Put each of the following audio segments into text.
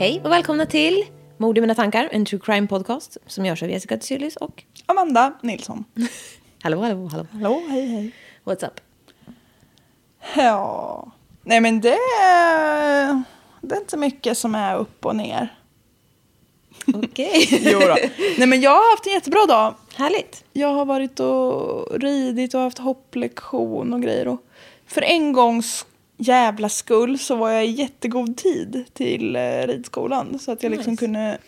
Hej och välkomna till Mord i mina tankar, en true crime podcast som görs av Jessica Tsyrlis och Amanda Nilsson. hallå, hallå, hallå. Hallå, hej, hej. What's up? Ja, nej men det är, det är inte mycket som är upp och ner. Okej. Jo då. Nej men jag har haft en jättebra dag. Härligt. Jag har varit och ridit och haft hopplektion och grejer. Och för en gångs jävla skull så var jag i jättegod tid till eh, ridskolan. Så att jag liksom Nice. kunde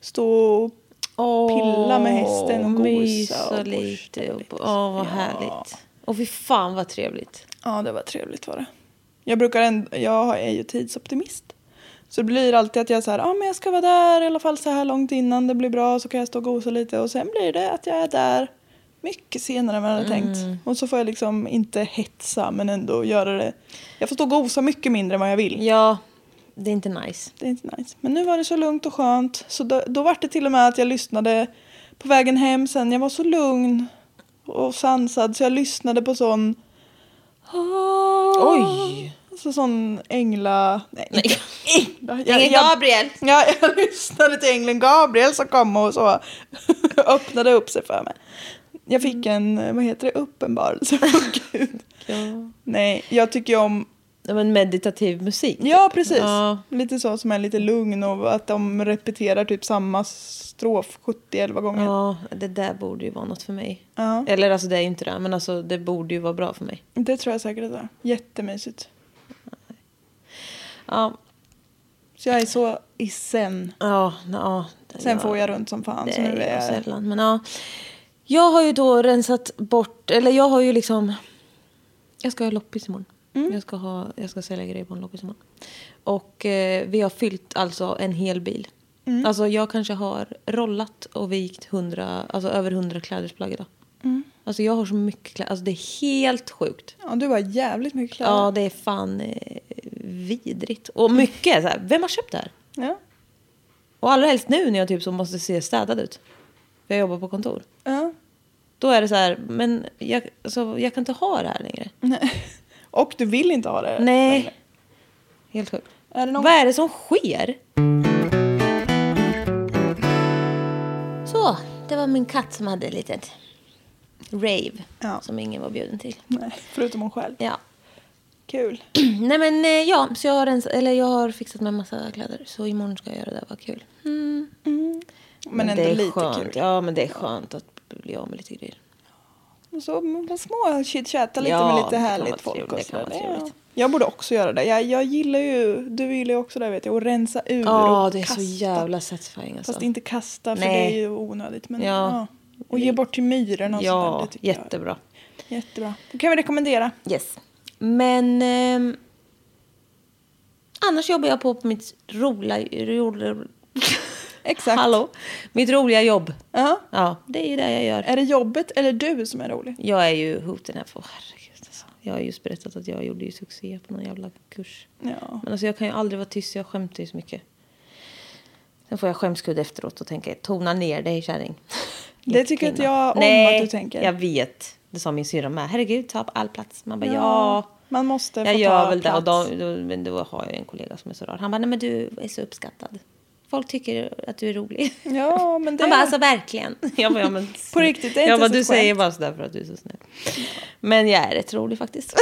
stå och pilla med hästen och gosa. och lite. åh, vad Ja. härligt. Och fy fan vad trevligt. Ja, det var trevligt var det. Jag brukar ändå, jag är ju tidsoptimist. Så det blir alltid att jag säger, ja men jag ska vara där i alla fall så här långt innan det blir bra så kan jag stå och gosa lite och sen blir det att jag är där mycket senare än vad jag hade tänkt. Och så får jag liksom inte hetsa men ändå göra det. Jag får stå och gosa mycket mindre än vad jag vill. Ja, det är inte nice. Det är inte nice. Men nu var det så lugnt och skönt. Så då, då var det till och med att jag lyssnade på vägen hem sen. Jag var så lugn och sansad så jag lyssnade på sån... Oj! Så sån ängla... Nej, Nej. inte ängla. Jag, Ängeln jag, Gabriel. ja, jag lyssnade till ängeln Gabriel som kom och så öppnade upp sig för mig. Jag fick en, vad heter det, uppenbarelse från Gud. Ja. Nej, jag tycker ju om men meditativ musik. Ja, precis. Ja. Lite så som är lite lugn och att de repeterar typ samma strof 70-11 gånger. Ja. Det där borde ju vara något för mig. ja, Eller alltså det är ju inte det, men alltså det borde ju vara bra för mig. det tror jag säkert att det är. Jättemysigt. Ja, Så jag är så i sen. ja, ja. Sen får jag runt som fan. Det Så nu är jag... sällan. Men ja. Jag har ju då rensat bort, eller jag har ju liksom... Jag ska ha loppis imorgon. Mm. Jag, ska ha, jag ska sälja grejer på en loppis imorgon. Och eh, vi har fyllt alltså en hel bil. Mm. Alltså jag kanske har rollat och vikt 100, alltså över 100 klädesplagg idag. Mm. Alltså jag har så mycket kläder, alltså det är helt sjukt. Ja, du har jävligt mycket kläder. Ja, det är fan eh, vidrigt. Och mycket så här, vem har köpt det här? Ja. Och allra helst nu när jag typ så måste se städad ut. För jag jobbar på kontor. ja. Då är det så här, men jag, alltså, jag kan inte ha det här längre. Nej. Och du vill inte ha det Nej. längre. Helt sjukt. Är någon... Vad är det som sker? Så, det var min katt som hade ett litet rave. Ja. Som ingen var bjuden till. Nej, förutom hon själv. Ja. Kul. Nej men eh, ja, så jag har, rens- eller jag har fixat med massa kläder. Så imorgon ska jag göra det, vad kul. Men, ändå det är lite skönt. kul. Ja men det är skönt att bli av med lite grejer. Och så små chitchatta lite Ja, med lite härligt folk. Och så trevligt. Jag borde också göra det. Jag, jag gillar ju, du gillar ju också det vet jag, att rensa ur Ja, och det är kasta. så jävla satisfying alltså. Fast inte kasta för Nej. det är ju onödigt. Men, Ja. ja. Och ge bort till myrorna och sånt där. Ja, tycker jag. jättebra. Jättebra. Det kan vi rekommendera. Yes. Men ehm, annars jobbar jag på, på mitt roliga, roliga Exakt. Hallå? Mitt roliga jobb. Ja. Ja, det är ju det jag gör. Är det jobbet eller du som är rolig? Jag är ju hoten här för, herregud alltså. Jag har just berättat att jag gjorde ju succé på någon jävla kurs. Ja. Men alltså jag kan ju aldrig vara tyst, jag skämtar ju så mycket. Sen får jag skämskudd efteråt och tänker, tona ner dig kärring. Det tycker inte jag om Nej, att du tänker. jag vet. Det sa min syrra med. Herregud, ta upp all plats. Man bara, Ja, ja. man måste få Jag ta gör väl det. Och plats. då, då, men då har jag en kollega som är så rar. Han bara, nej men du är så uppskattad. Folk tycker att du är rolig. Ja, men det... Han bara, alltså verkligen. Jag bara, ja, men, På riktigt, det är jag inte bara, så du ett säger bara sådär för att du är så snäll. Men jag är rätt rolig faktiskt.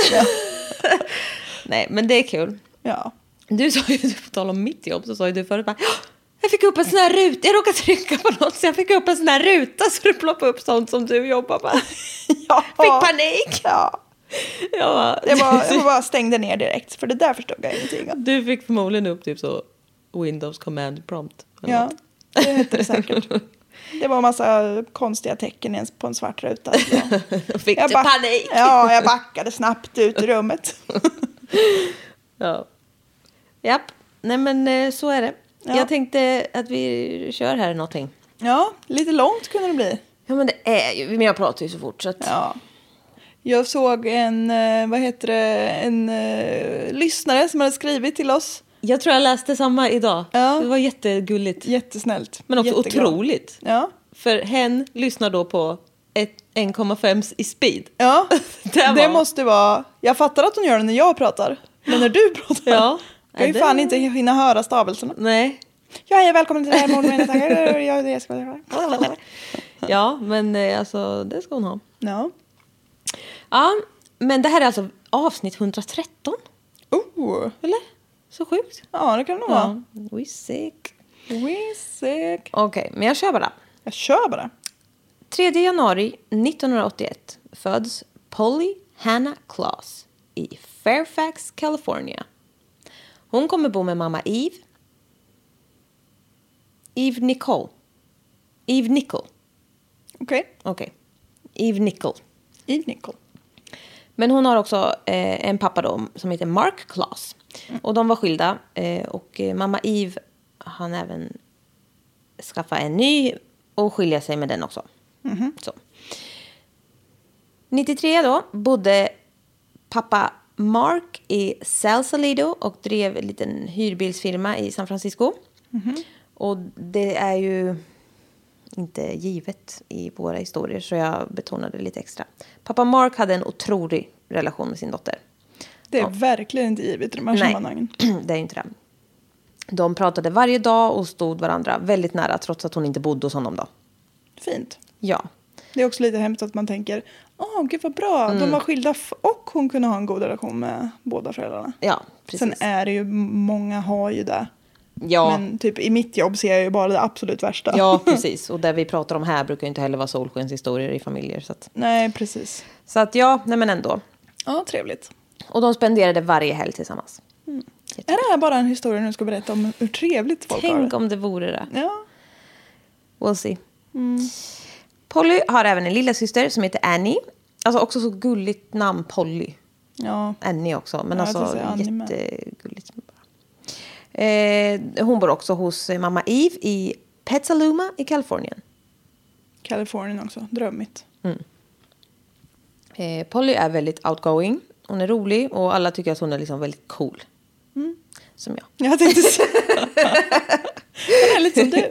nej, men det är kul. Ja. Du sa ju, på tal om mitt jobb, så sa ju du förut bara, "Ja, jag fick upp en sån här ruta, jag råkade trycka på något så jag fick upp en sån här ruta så det ploppade upp sånt som du jobbar med. ja. Fick panik. Ja. Jag bara, Jag bara, jag bara stängde ner direkt, för det där förstod jag ingenting av. Du fick förmodligen upp typ så Windows command prompt. Ja, något. det hette det säkert. Det var en massa konstiga tecken i en- på en svart ruta. Då fick jag panik. Ja, jag backade snabbt ut ur rummet. Ja. Japp. Nej men eh, så är det. Ja. Jag tänkte att vi kör här någonting. Ja, lite långt kunde det bli. Ja men det är ju, men jag pratar ju så fort så att. Ja. Jag såg en, eh, vad heter det, en uh, lyssnare som hade skrivit till oss. Jag tror jag läste samma idag. Ja. Det var jättegulligt. Jättesnällt. Men också Jätteglad. otroligt. Ja. För hen lyssnar då på ett 1,5 i speed. Ja, Det var- det måste vara... Jag fattar att hon gör det när jag pratar. Men när du pratar. Ja. Jag kan ju det- fan inte hinna höra stavelserna. Nej. Ja, hej, välkommen till det här morgonen. Jag, jag. Ja men eh, alltså det ska hon ha. Ja. Ja men det här är alltså avsnitt 113. Oh. Eller? Så sjukt. Ja, det kan det nog vara. We sick. We sick. Okej, men jag kör bara. Jag kör bara. 3 januari 1981 föds Polly Hannah Claus i Fairfax, California. Hon kommer bo med mamma Eve. Eve Nicole. Eve Nicole. Okej. Okej. Eve Nicole. Eve Nicole. Men hon har också eh, en pappa då, som heter Mark Claus. Och de var skilda. Eh, och eh, mamma Eve han även skaffa en ny och skilja sig med den också. Så. 93 då bodde pappa Mark i Sausalito och drev en liten hyrbilsfirma i San Francisco. Och det är ju inte givet i våra historier så jag betonade lite extra. Pappa Mark hade en otrolig relation med sin dotter. Det är verkligen inte givet i de här sammanhangen. det är inte det. De pratade varje dag och stod varandra väldigt nära trots att hon inte bodde hos honom då. Fint. Ja, Det är också lite hemskt att man tänker, åh gud vad bra, Mm. de var skilda och hon kunde ha en god relation med båda föräldrarna. ja precis. Sen är det ju, många har ju det. ja, Men typ i mitt jobb ser jag ju bara det absolut värsta. ja, precis. Och det vi pratar om här brukar ju inte heller vara solskenshistorier i familjer. Så att, Nej, precis. så att ja, nej men ändå. Ja, trevligt. Och de spenderade varje helg tillsammans. Är det här bara en historia du ska berätta om hur trevligt folk har Tänk om det vore det. Ja. We'll see. Polly har även en lilla syster som heter Annie. Alltså också så gulligt namn, Polly. Ja. Annie också, men Ja, alltså jättegulligt. Eh, hon bor också hos eh, mamma Eve i Petaluma i Kalifornien. Kalifornien också, drömmigt. Eh, Polly är väldigt outgoing. Hon är rolig och alla tycker att hon är liksom väldigt cool. Som jag. Jag tänkte. Hon är lite som du.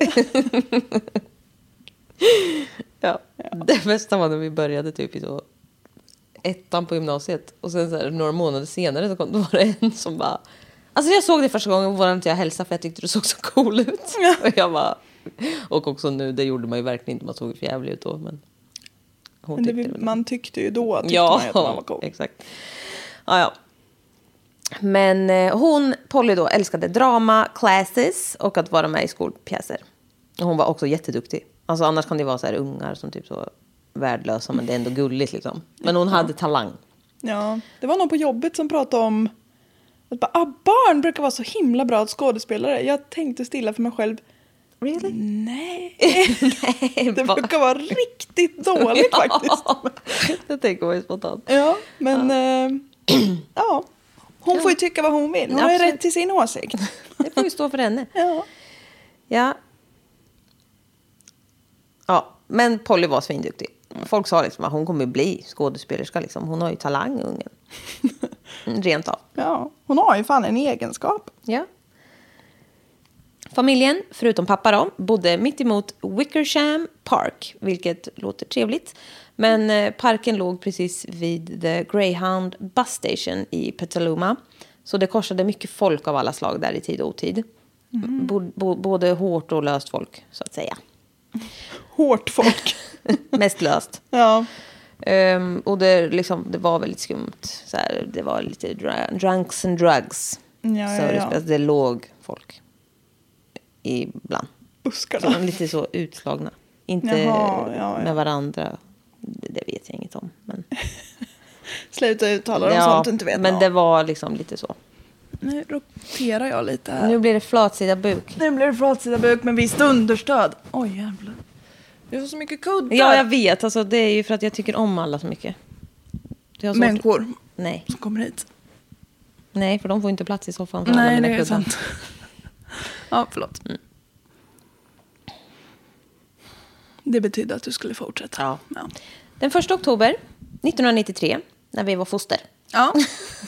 Ja. Det bästa var när vi började typ i så ettan på gymnasiet. Och sen så här, några månader senare så kom, då var det en som bara... Alltså jag såg det första gången och vågade inte jag hälsa för jag tyckte du såg så cool ut. Och jag bara... Och också nu, det gjorde man ju verkligen inte, man såg för jävlig ut då. Men hon Men tyckte det, det. man tyckte ju då tyckte ja, man att man var cool. exakt. Ja, ja. Men eh, hon, Polly då, älskade drama, classes och att vara med i skolpjäser. Och hon var också jätteduktig. Alltså annars kan det vara så här ungar som typ så värdelösa men det är ändå gulligt liksom. Men hon hade talang. Ja, det var någon på jobbet som pratade om att bara, ah, barn brukar vara så himla bra skådespelare. Jag tänkte stilla för mig själv. Really? Nej, det brukar vara riktigt dåligt faktiskt. det tänker man ju spontant. Ja, men eh, ja. Hon får ju tycka vad hon vill. Hon har ju rätt till sin åsikt. Det får ju stå för henne. Ja. Ja. Ja, men Polly var svinduktig. Folk sa liksom att hon kommer bli skådespelerska. Liksom. Hon har ju talang, ungen. Mm, Rent av. ja, hon har ju fan en egenskap. Ja. Familjen, förutom pappa då, bodde mitt emot Wickersham Park, vilket låter trevligt. Men eh, parken låg precis vid The Greyhound Bus Station i Petaluma. Så det korsade mycket folk av alla slag där i tid och otid. Bo, bo, både hårt och löst folk, så att säga. Hårt folk. Mest löst. ja. Ehm, och det, liksom, det var väldigt skumt. Så här, det var lite dra- drunks and drugs. Ja, ja, så det, ja. det låg folk ibland. Buskarna. Så, lite så utslagna. Inte Jaha, ja, ja. med varandra. Det, vet jag inget om. Men, Sluta uttala om sånt du inte vet men något det var liksom lite så. Nu roterar jag lite här. Nu blir det flatsida buk. Nu blir det flatsida buk med visst understöd. Oj jävlar. Vi har så mycket kuddar. Ja, jag vet. Alltså, det är ju för att jag tycker om alla så mycket. Jag har svårt- Människor Nej. som kommer hit. Nej, för de får inte plats i soffan. för alla Nej, mina det är kuddar. sant. ja, förlåt. Det betydde att du skulle fortsätta. Ja. Ja. Den 1 oktober 1993, när vi var foster, ja.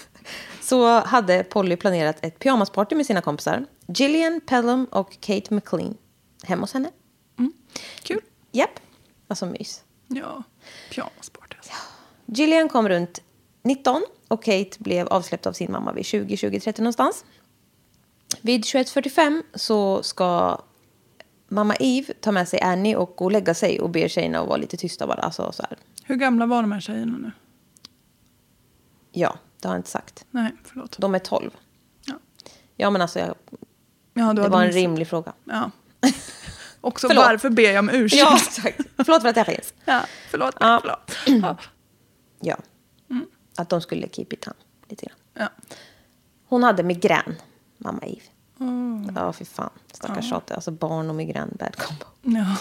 så hade Polly planerat ett pyjamasparty med sina kompisar. Gillian Pelham och Kate McLean. Hemma hos henne. Kul. Japp. Alltså mys. Ja. Pyjamasparty alltså. Gillian kom runt 19 och Kate blev avsläppt av sin mamma vid 20, 20, 30 någonstans. Vid 21.45 så ska mamma Eve ta med sig Annie och gå och lägga sig och be tjejerna att vara lite tysta bara. Alltså, så här. Hur gamla var de här tjejerna nu? Ja, det har jag inte sagt. Nej, förlåt. De är 12. Ja. Ja, men alltså, jag, Ja, det var en missat. rimlig fråga. Ja. Också Förlåt. varför ber jag om ursäkt? Ja, exakt. Förlåt för att jag finns. ja förlåt. Ja. förlåt. Ja. Ja. Att de skulle keep it down lite grann. Ja. Hon hade migrän, mamma Eve. Mm. Ja, fy fan. Stackars tjat. Alltså barn och migrän, bad combo. Ja.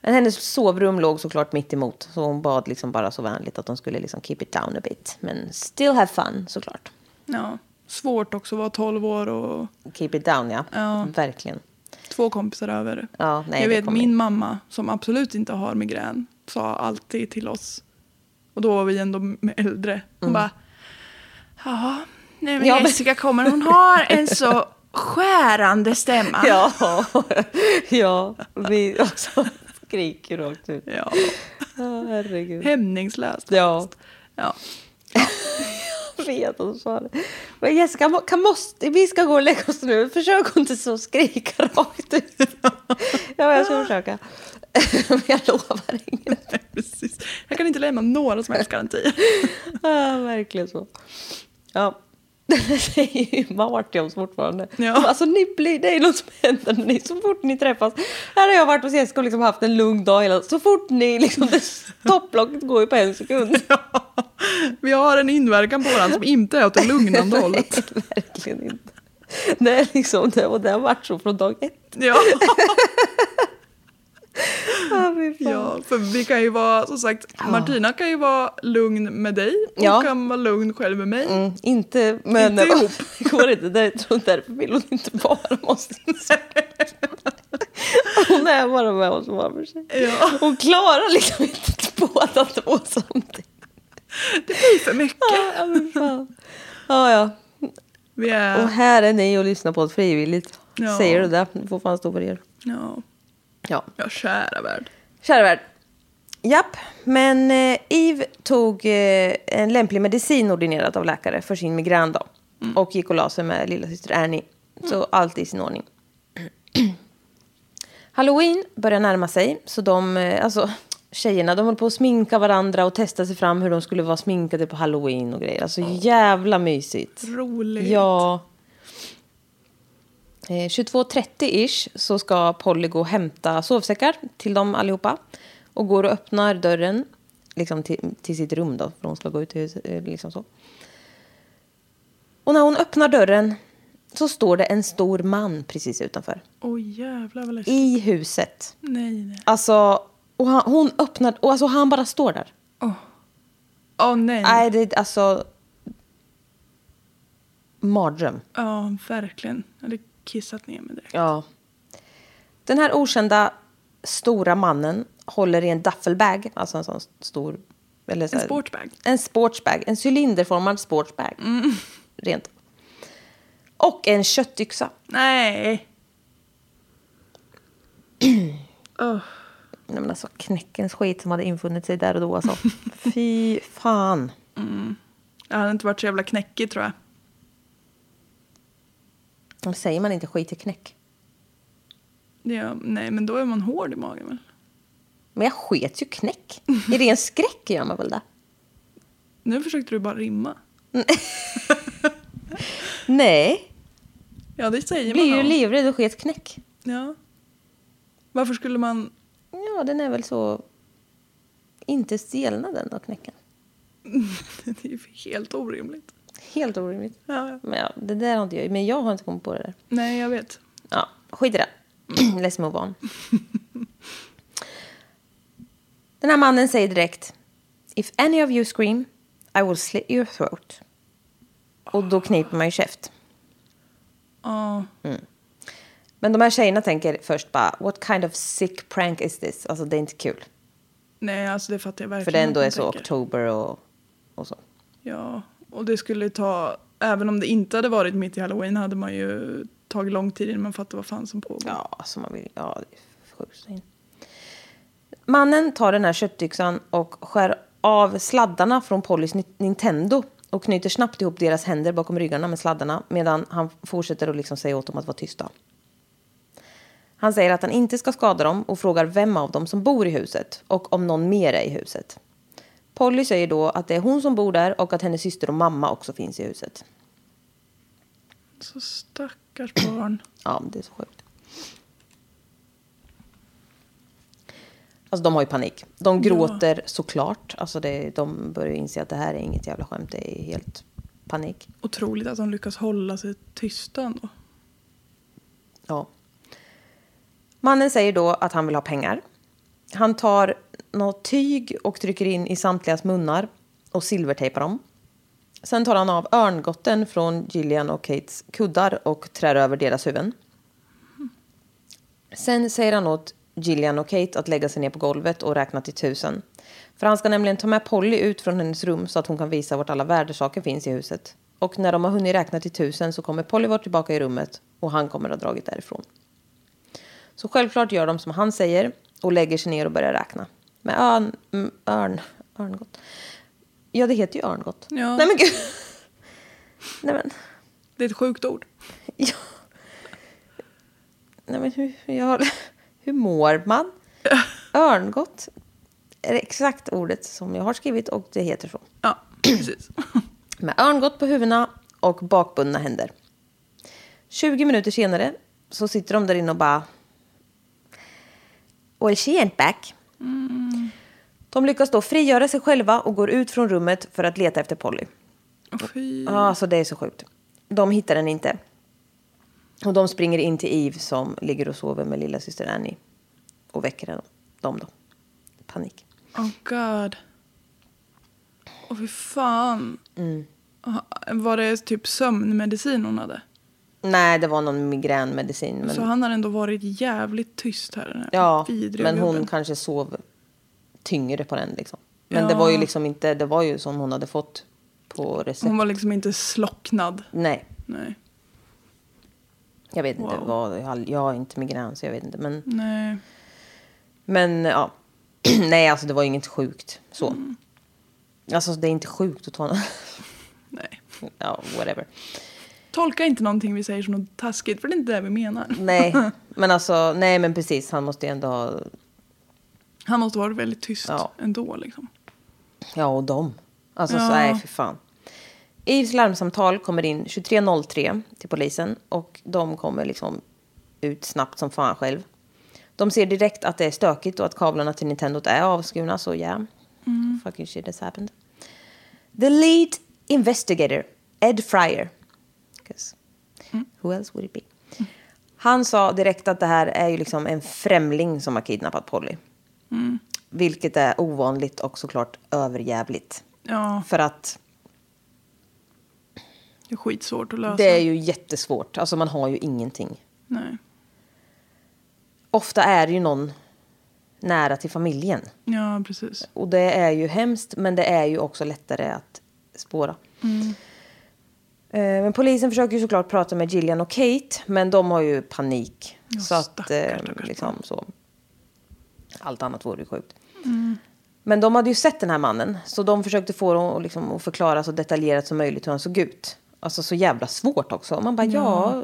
Men hennes sovrum låg såklart mitt emot. Så hon bad liksom bara så vänligt att de skulle liksom keep it down a bit. Men still have fun såklart. ja. Svårt också att vara 12 år och Keep it down, ja. Ja. Verkligen. två kompisar över. Ja, nej, jag vet min mamma som absolut inte har migrän sa alltid till oss och då var vi ändå äldre. Hon bara ja, nej men Ja, men- Jessica kommer hon har en så skärande stämma. Ja, ja. Vi också skriker rakt ut. ja. Ja, herregud. Hämningslöst. Ja. Ja. Jag vet att hon sa det. Men Jessica, kan, måste, vi ska gå och lägga oss nu. Försök inte så skrika rakt ut. Ja, jag ska försöka. Men jag lovar inget. Precis. Jag kan inte lämna några som helst garantier. Ja, verkligen så. Ja. Det säger ju Marty om fortfarande. Ja. Alltså ni blir, det är något som händer när ni, så fort ni träffas. Här har jag varit hos Jessica och liksom haft en lugn dag hela Så fort ni liksom, det topplocket går ju på en sekund. Vi har en inverkan på varandra som inte är åt det lugnande hållet. Nej, verkligen inte. Det är liksom, det, och det har varit så från dag ett. Ja. Ja, fan. ja, för vi kan ju vara, som sagt, Martina kan ju vara lugn med dig och Ja. kan vara lugn själv med mig. Mm, inte, men Inte ihop. det går inte. Det, tror därför vill hon inte vara med oss. Hon är bara med oss var för sig. Ja. Hon klarar liksom inte båda två samtidigt. Det blir för mycket. Ja, men fan. Ja, ja. Är... Och här är ni och lyssnar på oss frivilligt. Ja. Säger du det? Får fan stå för er. Ja. Ja. ja, kära värld. Kära värld. Japp, men eh, Eve tog eh, en lämplig medicin ordinerad av läkare för sin migrän då. Och gick och la sig med lilla syster Annie. Så allt i sin ordning. Halloween börjar närma sig. Så de, eh, alltså tjejerna, de höll på att sminka varandra och testa sig fram hur de skulle vara sminkade på halloween och grejer. Alltså jävla mysigt. Roligt. Ja. Eh, 22.30-ish så ska Polly gå och hämta sovsäckar till dem allihopa. Och går och öppnar dörren liksom till, till sitt rum då, för hon ska gå ut i huset. eh, Liksom så. Och när hon öppnar dörren så står det en stor man precis utanför. Oj jävlar vad läskigt. I huset. Nej, nej. Alltså, och han, hon öppnar, och alltså han bara står där. Åh nej. Nej, det är alltså... Mardröm. Ja, verkligen. Hade kissat ner mig direkt. Ja. Den här okända stora mannen håller i en duffelbag, alltså en sån stor... Eller så En här- sportbag. En sportsbag, en cylinderformad sportsbag. Rent. Och en köttyxa. Nej. Åh, Nej, men alltså knäckens skit som hade infunnit sig där och då alltså. Fy fan. jag hade inte varit så jävla knäckig tror jag. Men Säger man inte skit i knäck? Ja, nej, men då är man hård i magen väl? Men jag sket ju knäck. I ren skräck gör man väl det? Nu försökte du bara rimma. Nej, Ja, det säger jag blir man. ju livrädd och sket knäck. Ja. Varför skulle man... Ja, den är väl så... Inte stelnad den då, knäcken. Det är ju helt orimligt. Helt orimligt. Ja. Men ja, det där har inte jag... Men jag har inte kommit på det där. Nej, jag vet. Ja, skit i det. Let's move on. Den här mannen säger direkt. If any of you scream, I will slit your throat. Och då kniper man ju käft. Ja, Men de här tjejerna tänker först bara, what kind of sick prank is this? Alltså det är inte kul. nej, alltså det fattar jag verkligen. För det ändå är så tänker. oktober och, och så. Ja, och det skulle ta... Även om det inte hade varit mitt i halloween hade man ju tagit lång tid innan man fattade vad fan som pågår. Ja, alltså man vill, ja det är sjukt. Mannen tar den här köttyxan och skär av sladdarna från Pollys Nintendo och knyter snabbt ihop deras händer bakom ryggarna med sladdarna medan han fortsätter att liksom säga åt dem att vara tysta. Han säger att han inte ska skada dem och frågar vem av dem som bor i huset och om någon mer är i huset. Polly säger då att det är hon som bor där och att hennes syster och mamma också finns i huset. Så stackars barn. Ja, det är så sjukt. Alltså de har ju panik. De gråter såklart. Alltså det, de börjar inse att det här är inget jävla skämt. Det är helt panik. Otroligt att de lyckas hålla sig tysta ändå. Ja. Mannen säger då att han vill ha pengar. Han tar något tyg och trycker in i samtligas munnar och silvertejpar dem. Sen tar han av örngotten från Gillian och Kates kuddar och trär över deras huvuden. Sen säger han åt Gillian och Kate att lägga sig ner på golvet och räkna till tusen. För han ska nämligen ta med Polly ut från hennes rum så att hon kan visa vart alla värdesaker finns i huset. Och när de har hunnit räkna till tusen så kommer Polly vara tillbaka i rummet och han kommer att ha dragit därifrån. Så självklart gör de som han säger och lägger sig ner och börjar räkna. Med örn... örn... Örngott. Ja, det heter ju örngott. Ja. Nej men gud. Nej men... Det är ett sjukt ord. Ja. Nej men hur, jag, hur mår man? Örngott är exakt ordet som jag har skrivit och det heter så. Ja, precis. Med örngott på huvudena och bakbundna händer. 20 minuter senare så sitter de där inne och bara... Well, she ain't back. De lyckas då frigöra sig själva och går ut från rummet för att leta efter Polly. Fy. Ja, alltså det är så sjukt. De hittar den inte. Och de springer in till Eve som ligger och sover med lilla syster Annie. Och väcker dem, dem då. Panik. Oh god. Åh fy fan. Mm. Aha, Var det typ sömnmedicin hon hade? Nej, det var någon migränmedicin. Men, Så han har ändå varit jävligt tyst här. Ja, men hon gubben. kanske sov tyngre på den liksom. Men det var ju liksom inte, det var ju som hon hade fått på recept. Hon var liksom inte slocknad. Nej, Nej. jag vet inte Wow. vad, jag har- jag har inte migrän så jag vet inte. Men, Nej. men ja, nej alltså det var inget sjukt så. Mm. Alltså det är inte sjukt att ta Nej. ja, whatever. Tolka inte någonting vi säger som något taskigt för det är inte det vi menar. Nej, men alltså, nej men precis, han måste ju ändå ha, Han måste varit väldigt tyst Ja. ändå liksom. ja och dem. Alltså Ja. så, nej för fan. Eves larmsamtal kommer in 23.03 till polisen och de kommer liksom ut snabbt som fan själv. De ser direkt att det är stökigt och att kablarna till Nintendot är avskurna, så ja. Yeah. Fucking shit has happened. The lead investigator, Ed Fryer. 'Cause Who else would it be? Han sa direkt att det här är ju liksom en främling som har kidnappat Polly. Vilket är ovanligt och såklart överjävligt. Ja, För att det är skitsvårt att lösa. det är ju jättesvårt. Alltså man har ju ingenting. Nej. Ofta är det ju någon nära till familjen. Ja, precis. Och det är ju hemskt, men det är ju också lättare att spåra. Eh, Men polisen försöker ju såklart prata med Gillian och Kate, men de har ju panik. Ja, så att, stackars, eh, stackars liksom så. Allt annat vore ju sjukt. Men de hade ju sett den här mannen, så de försökte få dem att liksom, att förklara så detaljerat som möjligt hur han såg ut. Alltså så jävla svårt också. Man bara, ja,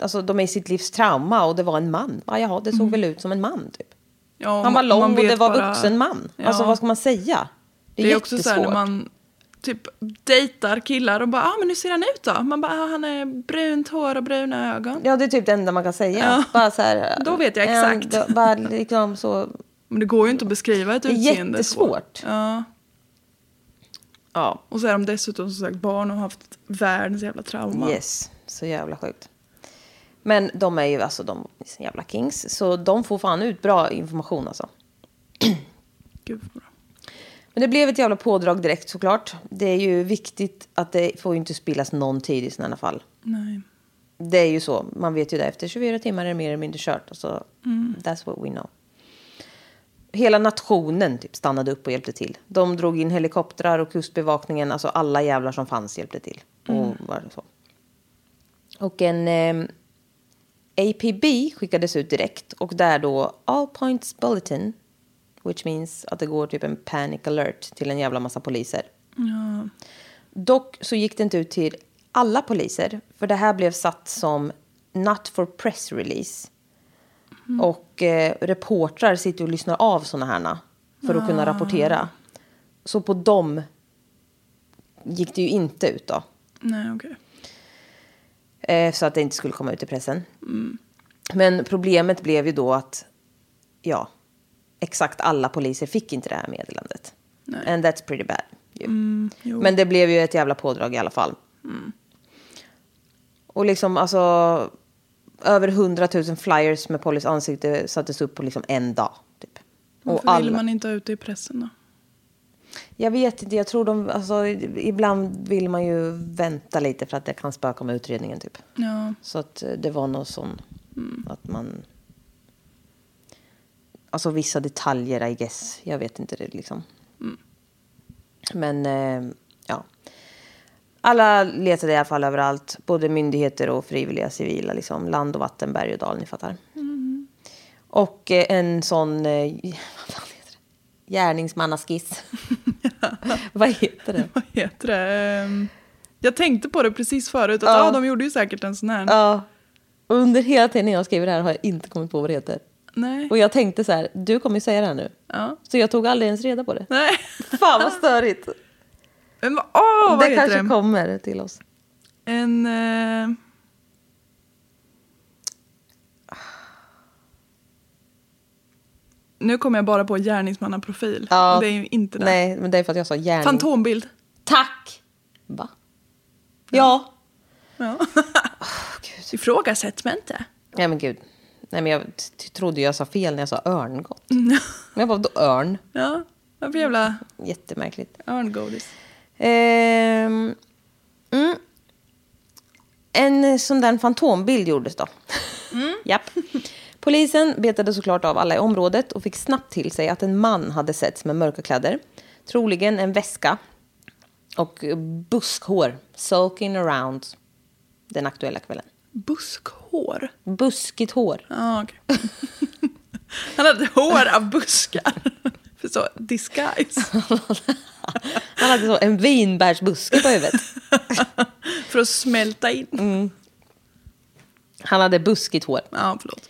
alltså de är i sitt livs trauma och det var en man. Ja, jaha, det såg väl ut som en man typ. Ja, Han var lång och det var bara- vuxen man. Ja. Alltså vad ska man säga? Det är, Det är också så här när man typ dejtar killar och bara, ah, men hur ser han ut då? Man bara, ah, han är brunt hår och bruna ögon. Ja, det är typ det enda man kan säga. Ja. Bara så här, Då vet jag ja, exakt. då- bara liksom så. Men det går ju inte att beskriva ett Det är utseende så. jättesvårt. Ja. Ja, Och så är de dessutom som sagt barn och har haft världens jävla trauma. yes. Så jävla sjukt. Men de är ju alltså de är så jävla kings. Så de får fan ut bra information alltså. Gud vad bra. Men det blev ett jävla pådrag direkt såklart. Det är ju viktigt att det får ju inte spillas någon tid i sådana fall. Nej. Det är ju så. Man vet ju det. Efter 24 timmar är det mer eller mindre kört. Alltså, That's what we know. Hela nationen typ stannade upp och hjälpte till. De drog in helikoptrar och kustbevakningen. Alltså alla jävlar som fanns hjälpte till. Och, var så. och en eh, APB skickades ut direkt. Och där då All Points Bulletin. Which means att det går typ en panic alert till en jävla massa poliser. Ja. Dock så gick det inte ut till alla poliser, för det här blev satt som not for press release. Och eh, reportrar sitter och lyssnar av såna här för att kunna rapportera. Så på dem gick det ju inte ut då. Nej, okej. Eh, så att det inte skulle komma ut i pressen. Men problemet blev ju då att, ja, exakt alla poliser fick inte det här meddelandet. Nej. And that's pretty bad. jo. Men det blev ju ett jävla pådrag i alla fall. Och liksom alltså, över 100 000 flyers med Pollys ansikte sattes upp på liksom en dag. Typ. Varför Och vill alla, man inte ha ut det i pressen då? Jag vet inte, jag tror de, alltså, ibland vill man ju vänta lite för att det kan spöka med utredningen typ. Ja. Så att eh, det var något sån att man... Alltså vissa detaljer I guess. Jag vet inte det liksom. Men eh, ja. Alla letade i alla fall överallt. Både myndigheter och frivilliga civila. Liksom. Land och vatten, berg och dal, ni fattar. Och eh, en sån... Eh, vad fan heter det? Gärningsmannaskiss. vad heter det? Vad heter det? Ehm, Jag tänkte på det precis förut. Att, Ja. ja. de gjorde ju säkert en sån här. Ja. Under hela tiden jag skriver det här har jag inte kommit på vad det heter. Nej. Och jag tänkte så här, du kommer ju säga det här nu. Ja. Så jag tog aldrig ens reda på det. Nej. Fan vad störigt. Men åh, det kanske det? kommer till oss. En... Eh... Nu kommer jag bara på gärningsmannaprofil. Ja. Och det är ju inte det. Nej, men det är för att jag sa gärning. Fantombild. Tack! Va? Ja. Ja. Ifrågasätt mig inte. Nej men gud. Nej men jag trodde jag sa fel när jag sa örngott. Men jag bara, då örn. Ja, vad för jävla Jättemärkligt. örngodis. Ehm, mm. En sån där fantombild gjordes då. Japp. Polisen betade såklart av alla i området och fick snabbt till sig att en man hade setts med mörka kläder. Troligen en väska och buskhår sulking around den aktuella kvällen. Buskhår. Buskigt hår. Ja, okej. Han hade hår av buskar. För så, disguise. Han hade så en vinbärsbuske på huvudet. För att smälta in. Mm. Han hade buskigt hår. Ja, förlåt.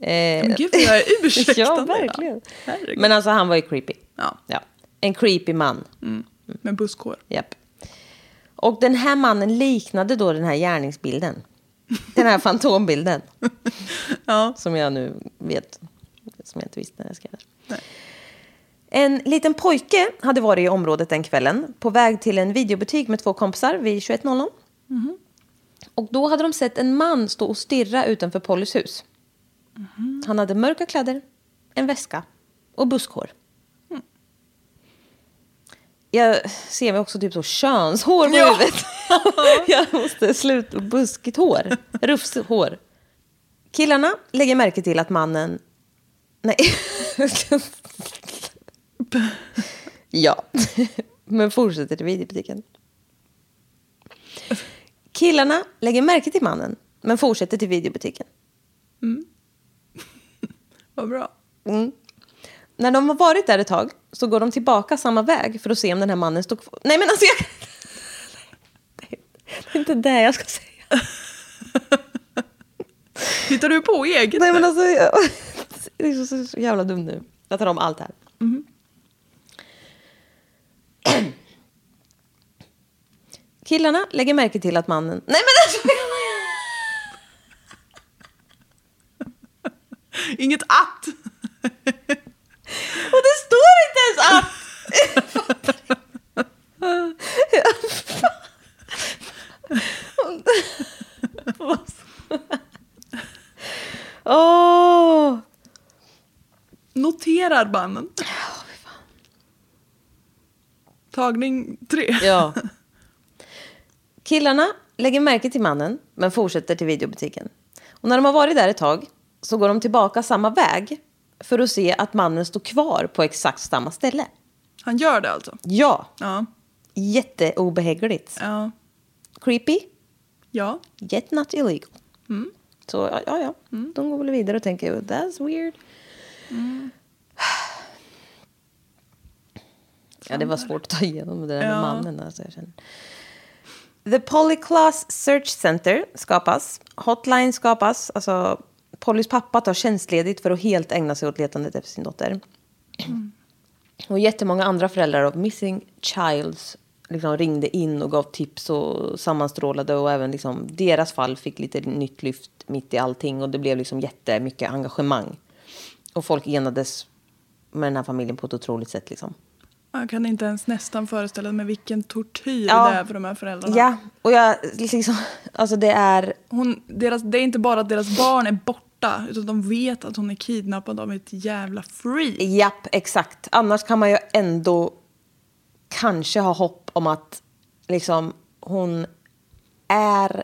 Eh, Men gud, jag är ursäktande. ja, verkligen. Herregud. Men alltså han var ju creepy. Ja, Ja. En creepy man. med buskhår. Japp. Och den här mannen liknade då den här gärningsbilden. Den här fantombilden. Ja. Som jag nu vet som jag inte visste när jag skrev. Nej. En liten pojke hade varit i området den kvällen på väg till en videobutik med två kompisar vid 21.00. Och då hade de sett en man stå och stirra utanför Pollys hus. Han hade mörka kläder, en väska och buskhår. Jag ser mig också typ så könshår på Ja. huvudet. jag måste sluta buskigt hår. Rufsigt hår. Killarna lägger märke till att mannen... Nej. ja. Men fortsätter till videobutiken. Killarna lägger märke till mannen, men fortsätter till videobutiken. Vad bra. När de har varit där ett tag så går de tillbaka samma väg för att se om den här mannen står kvar. Nej men alltså jag... Det är inte det jag ska säga. Hittar du på eget? Nej men alltså... Jag... Det är så, så jävla dum nu. Jag tar om allt här. Killarna lägger märke till att mannen... Nej men alltså... Inget att! Och det står inte ens att... Åh! Noterar mannen. Tagning tre. Ja. Killarna lägger märke till mannen, men fortsätter till videobutiken. Och när de har varit där ett tag så går de tillbaka samma väg för att se att mannen står kvar på exakt samma ställe. Han gör det alltså? Ja, Ja. jätteobehagligt. Ja. Creepy, Ja. yet not illegal. Så ja, ja, ja. de går väl vidare och tänker that's weird. Ja, det var svårt att ta igenom det där med Ja. mannen. Alltså, jag känner. The Polyclass Search Center skapas. Hotline skapas. Alltså, Pollys pappa tar tjänstledigt för att helt ägna sig åt letandet efter sin dotter. Och jättemånga andra föräldrar av Missing Childs liksom ringde in och gav tips och sammanstrålade och även liksom deras fall fick lite nytt lyft mitt i allting och det blev liksom jättemycket engagemang. Och folk enades med den här familjen på ett otroligt sätt liksom. Jag kan inte ens nästan föreställa mig vilken tortyr Ja. det är för de här föräldrarna. Ja, och jag liksom, alltså det är, Hon, deras, det är inte bara att deras barn är borta utan de vet att hon är kidnappad av ett jävla freak. japp, exakt. Annars kan man ju ändå kanske ha hopp om att liksom hon är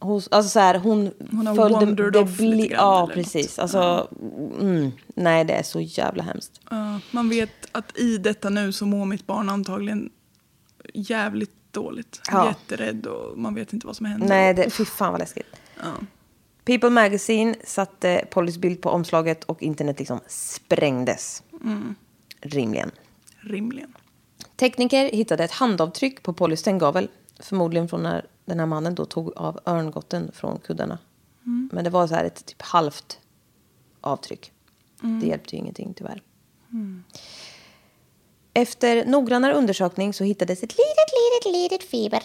hos, alltså så här, hon, Hon har följde- wandered det off lite grann, Ja, precis. något. Alltså, mm, nej, det är så jävla hemskt. Ja, man vet att i detta nu så mår mitt barn antagligen jävligt dåligt. Ja. Jätterädd och man vet inte vad som händer. Nej, det, fy fan vad läskigt. Ja. People Magazine satte Pollys bild på omslaget och internet liksom sprängdes. Mm. Rimligen. Rimligen. Tekniker hittade ett handavtryck på Pollys sänggavel. Förmodligen från när den här mannen då tog av örngotten från kuddarna. Men det var så här ett typ halvt avtryck. Det hjälpte ju ingenting tyvärr. Efter noggrannare undersökning så hittades ett litet, litet, litet fiber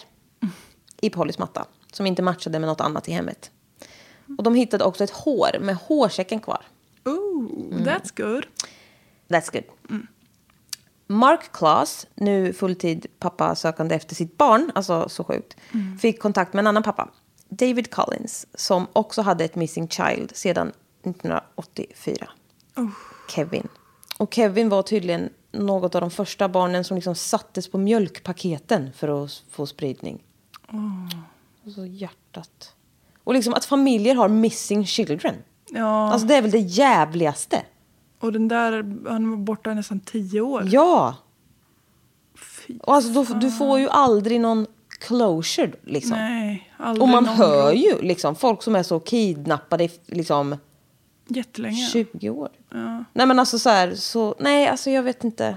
i Pollys matta som inte matchade med något annat i hemmet. Och de hittade också ett hår med hårsäcken kvar. Ooh, Mm. that's good. That's good. Mark Claes, nu fulltid pappa sökande efter sitt barn, alltså så sjukt, fick kontakt med en annan pappa, David Collins, som också hade ett missing child sedan 1984. Kevin. Och Kevin var tydligen något av de första barnen som liksom sattes på mjölkpaketen för att få spridning. Och så hjärtat. Och liksom att familjer har missing children. Ja, Alltså det är väl det jävligaste. och den där, han var borta i nästan tio år. Ja. Fy. Och alltså, då, du får ju aldrig någon closure. Liksom. Nej, aldrig Och man någon hör gång. ju liksom, folk som är så kidnappade liksom, Jättelänge. 20 år. Ja. Nej men alltså så här, så, nej alltså jag vet inte.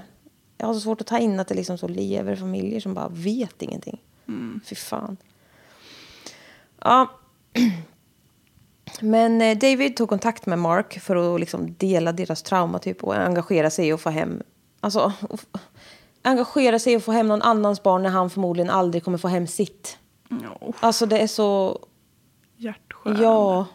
Jag har så svårt att ta in att det liksom så lever familjer som bara vet ingenting. Mm. Fy fan. Ja. Men eh, David tog kontakt med Mark för att liksom dela deras trauma typ och engagera sig att få hem, alltså och engagera sig att få hem någon annans barn när han förmodligen aldrig kommer få hem sitt. Ja, Alltså det är så, hjärtskärande. ja.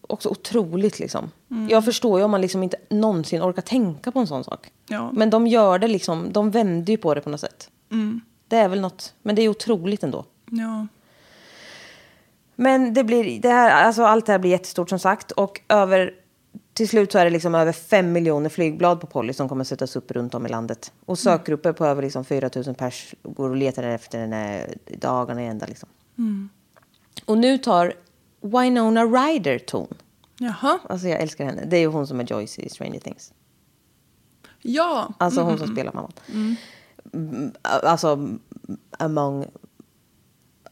också otroligt liksom. Jag förstår ju om man liksom inte någonsin orkar tänka på en sån sak. Ja. Men de gör det liksom, de vänder ju på det på något sätt. Det är väl något, men det är otroligt ändå. Ja. Men det blir, det här, alltså allt det här blir jättestort som sagt. Och över, till slut så är det liksom över fem miljoner flygblad på Polly som kommer sättas upp runt om i landet. Och sökgrupper på över liksom 4 000 pers går och letar efter henne dagarna i ända. Liksom. Och nu tar Winona Ryder ton. Jaha. Alltså jag älskar henne. Det är ju hon som är Joyce i Stranger Things. Ja. Alltså hon som spelar mamman. Mm, Alltså among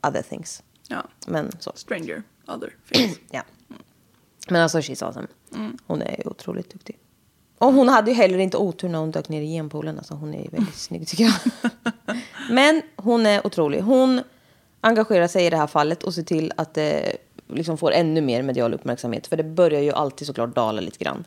other things. Ja. Men så. Stranger. Other things. Ja. Men alltså she's awesome. Hon är otroligt duktig. Och hon hade ju heller inte otur när hon dök ner i genpoolen. Alltså hon är ju väldigt snygg tycker jag. Men hon är otrolig. Hon engagerar sig i det här fallet och ser till att det liksom får ännu mer medial uppmärksamhet. För det börjar ju alltid såklart dala lite grann.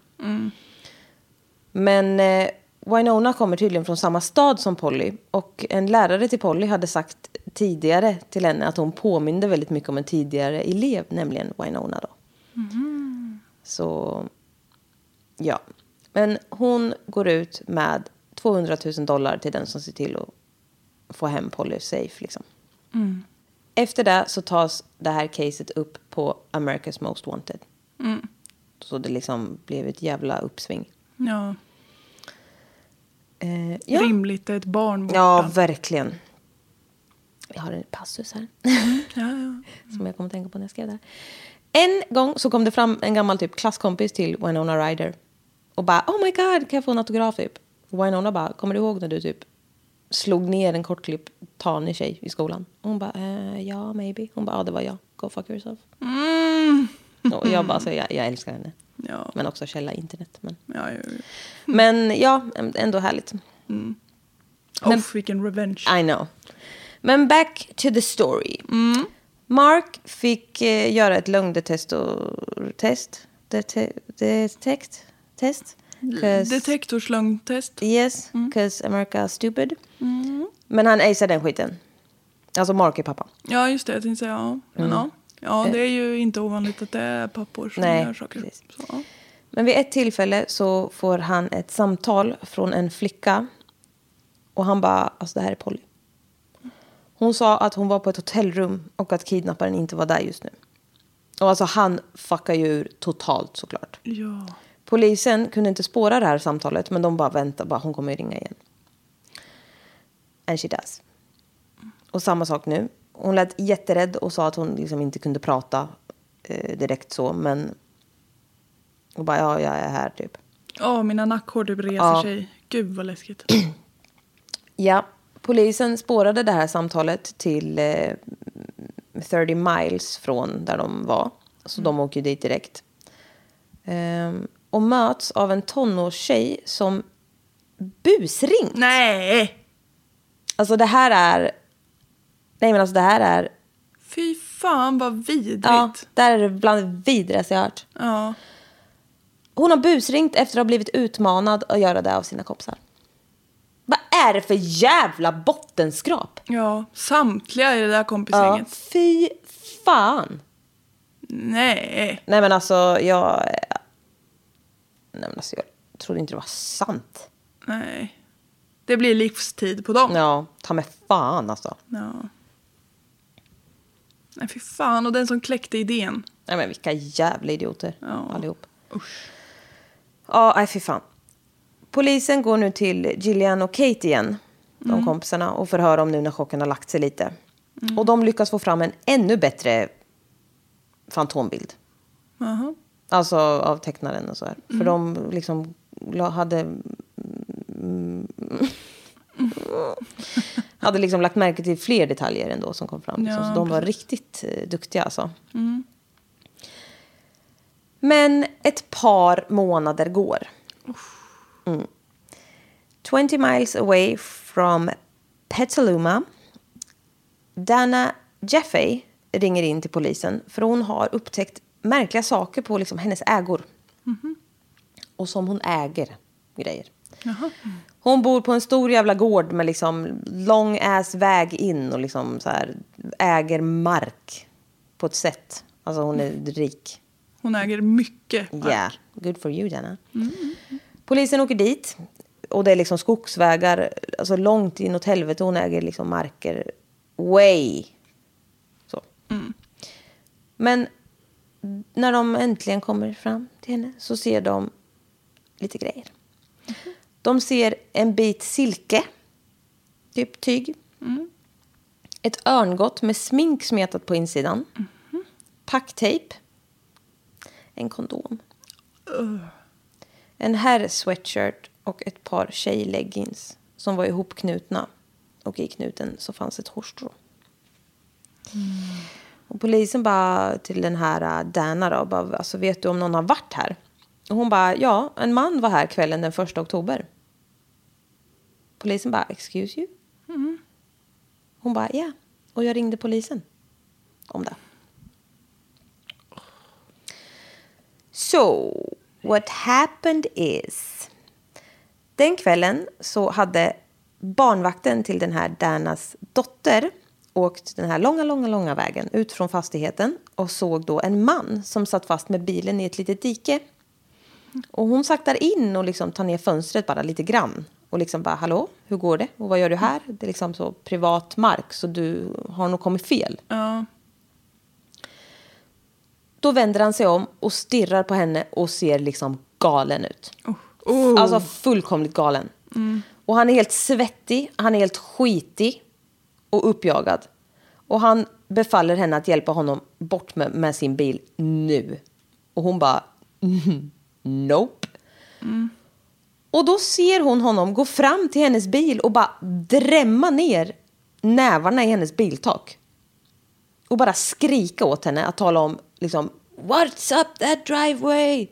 Men eh, Winona kommer tydligen från samma stad som Polly. Och en lärare till Polly hade sagt tidigare till henne att hon påminde väldigt mycket om en tidigare elev, nämligen Winona då. Så, ja. Men hon går ut med 200 000 dollar till den som ser till att få hem Polly safe. Liksom. Efter det så tas det här caset upp på America's Most Wanted. Så det liksom blev ett jävla uppsving. Ja. Eh, ja. Rimligt, ett barn borta. ja, verkligen. Jag har en passus här. Ja, ja. som jag kom att tänka på när jag skrev det här. En gång så kom det fram en gammal typ klasskompis till Winona Ryder. Och bara, oh my god, kan jag få en autograf typ? Och Winona bara, kommer du ihåg när du typ slog ner en kortklipp tanig tjej i skolan? Och hon bara, eh, ja, maybe. Hon bara, ja, det var jag. Go fuck yourself. Och jag bara, så jag, jag älskar henne. Ja. Men också källa internet. Men, Ja, ja, ja. men ja, ändå härligt. Off, vilken revenge. I know. Men back to the story. Mark fick eh, göra ett lögndetest och test. Dete detect test. Detektorslögntest. Yes, because America is stupid. Men han aceade den skiten. Alltså Mark är pappa. Ja, just det. Jag tänkte säga ja. Men ja. Ja, det är ju inte ovanligt att det är pappor som Nej, gör saker. precis. Så, ja. Men vid ett tillfälle så får han ett samtal från en flicka. Och han bara, alltså det här är Polly. Hon sa att hon var på ett hotellrum och att kidnapparen inte var där just nu. Och alltså han fuckar ju ur totalt såklart. ja. Polisen kunde inte spåra det här samtalet men de bara väntar, bara, hon kommer ju ringa igen. And she does. Och samma sak nu. Hon lät jätterädd och sa att hon liksom inte kunde prata eh, direkt så men... Och bara, ja, jag är här typ. Ja, mina nackhår typ reser Ja. sig. Gud vad läskigt. Ja, polisen spårade det här samtalet till eh, 30 miles från där de var. Så de åker dit direkt. Ehm, och möts av en tonårstjej som busringt. Nej! Alltså det här är... Nej men alltså det här är... Fy fan vad vidrigt. Ja, det här är bland det vidrigaste jag har hört. Ja. Hon har busringt efter att ha blivit utmanad att göra det av sina kompisar. Vad är det för jävla bottenskrap? Ja, samtliga i det där Ja, kompisgänget. fy fan. Nej. Nej men alltså jag... Nej men alltså jag trodde inte det var sant. Nej. Det blir livstid på dem. Ja, ta mig fan alltså. Ja. Nej, fy fan. Och den som kläckte idén. Nej men vilka jävla idioter Ja. allihop. Usch. Ja, nej fy fan. Polisen går nu till Gillian och Kate igen, de kompisarna, och förhör om nu när chocken har lagt sig lite. Och de lyckas få fram en ännu bättre fantombild. Jaha. Alltså av tecknaren och så här. För de liksom hade... mm, hade liksom lagt märke till fler detaljer ändå som kom fram. Liksom. Ja, så de var riktigt eh, duktiga alltså. Men ett par månader går. Mm. 20 miles away from Petaluma Dana Jeffey ringer in till polisen för hon har upptäckt märkliga saker på liksom hennes ägor. Och som hon äger grejer. Hon bor på en stor jävla gård med liksom lång ass väg in och liksom så här äger mark på ett sätt. Alltså hon är rik. Hon äger mycket mark. Yeah, good for you Jenna. Polisen åker dit. Och det är liksom skogsvägar, alltså långt inåt helvete. Hon äger liksom marker way. Så. Men när de äntligen kommer fram till henne så ser de lite grejer. De ser en bit silke, typ tyg. Ett örngott med smink smetat på insidan. Packtejp. En kondom. En herr-sweatshirt och ett par tjejleggings som var ihopknutna. Och i knuten så fanns ett hårstrå. Och polisen bara till den här äh, Dana då, bara, alltså, vet du om någon har varit här? Och hon bara, ja, en man var här kvällen den första oktober. Polisen bara, excuse you? Hon bara, ja. Och jag ringde polisen om det. So, what happened is... Den kvällen så hade barnvakten till den här Danas dotter åkt den här långa, långa, långa vägen ut från fastigheten och såg då en man som satt fast med bilen i ett litet dike. Och hon saktar in och liksom tar ner fönstret bara lite grann. Och liksom bara, hallå, hur går det? Och vad gör du här? Det är liksom så privat mark, så du har nog kommit fel. Ja. Då vänder han sig om och stirrar på henne och ser liksom galen ut. Oh. Alltså fullkomligt galen. Och han är helt svettig, han är helt skitig och uppjagad. Och han befaller henne att hjälpa honom bort med, med sin bil nu. Och hon bara, "Mhm, nope. Och då ser hon honom gå fram till hennes bil och bara drämma ner nävarna i hennes biltak. Och bara skrika åt henne att tala om liksom What's up that driveway?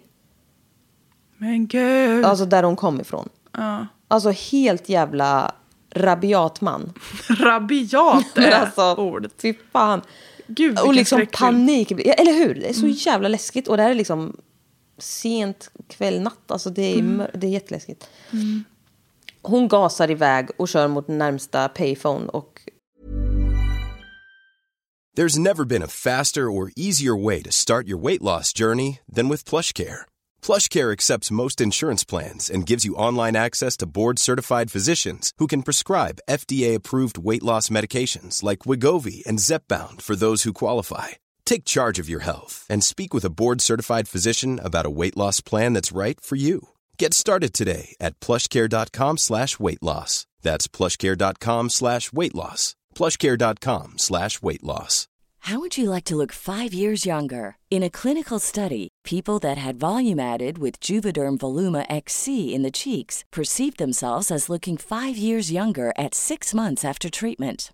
Men gud. Alltså där hon kom ifrån. Ja. Alltså helt jävla rabiat man. Rabiat är alltså, ordet. fy fan. Gud, och liksom panik. Eller hur? Det är så jävla läskigt. Och det här är liksom sent kväll, natt. Alltså det är, mör- det är jätteläskigt. Hon gasar iväg och kör mot närmsta payphone. Och There's never been a faster or easier way to start your weight loss journey than with PlushCare. PlushCare accepts most insurance plans and gives you online access to board-certified physicians who can prescribe FDA-approved weight loss medications like Wigovi and Zepbound for those who qualify. Take charge of your health and speak with a board-certified physician about a weight loss plan that's right for you. Get started today at plushcare.com slash weight loss. That's plushcare.com slash weight loss. plushcare.com slash weight loss. How would you like to look five years younger? In a clinical study, people that had volume added with Juvederm Voluma XC in the cheeks perceived themselves as looking five years younger at six months after treatment.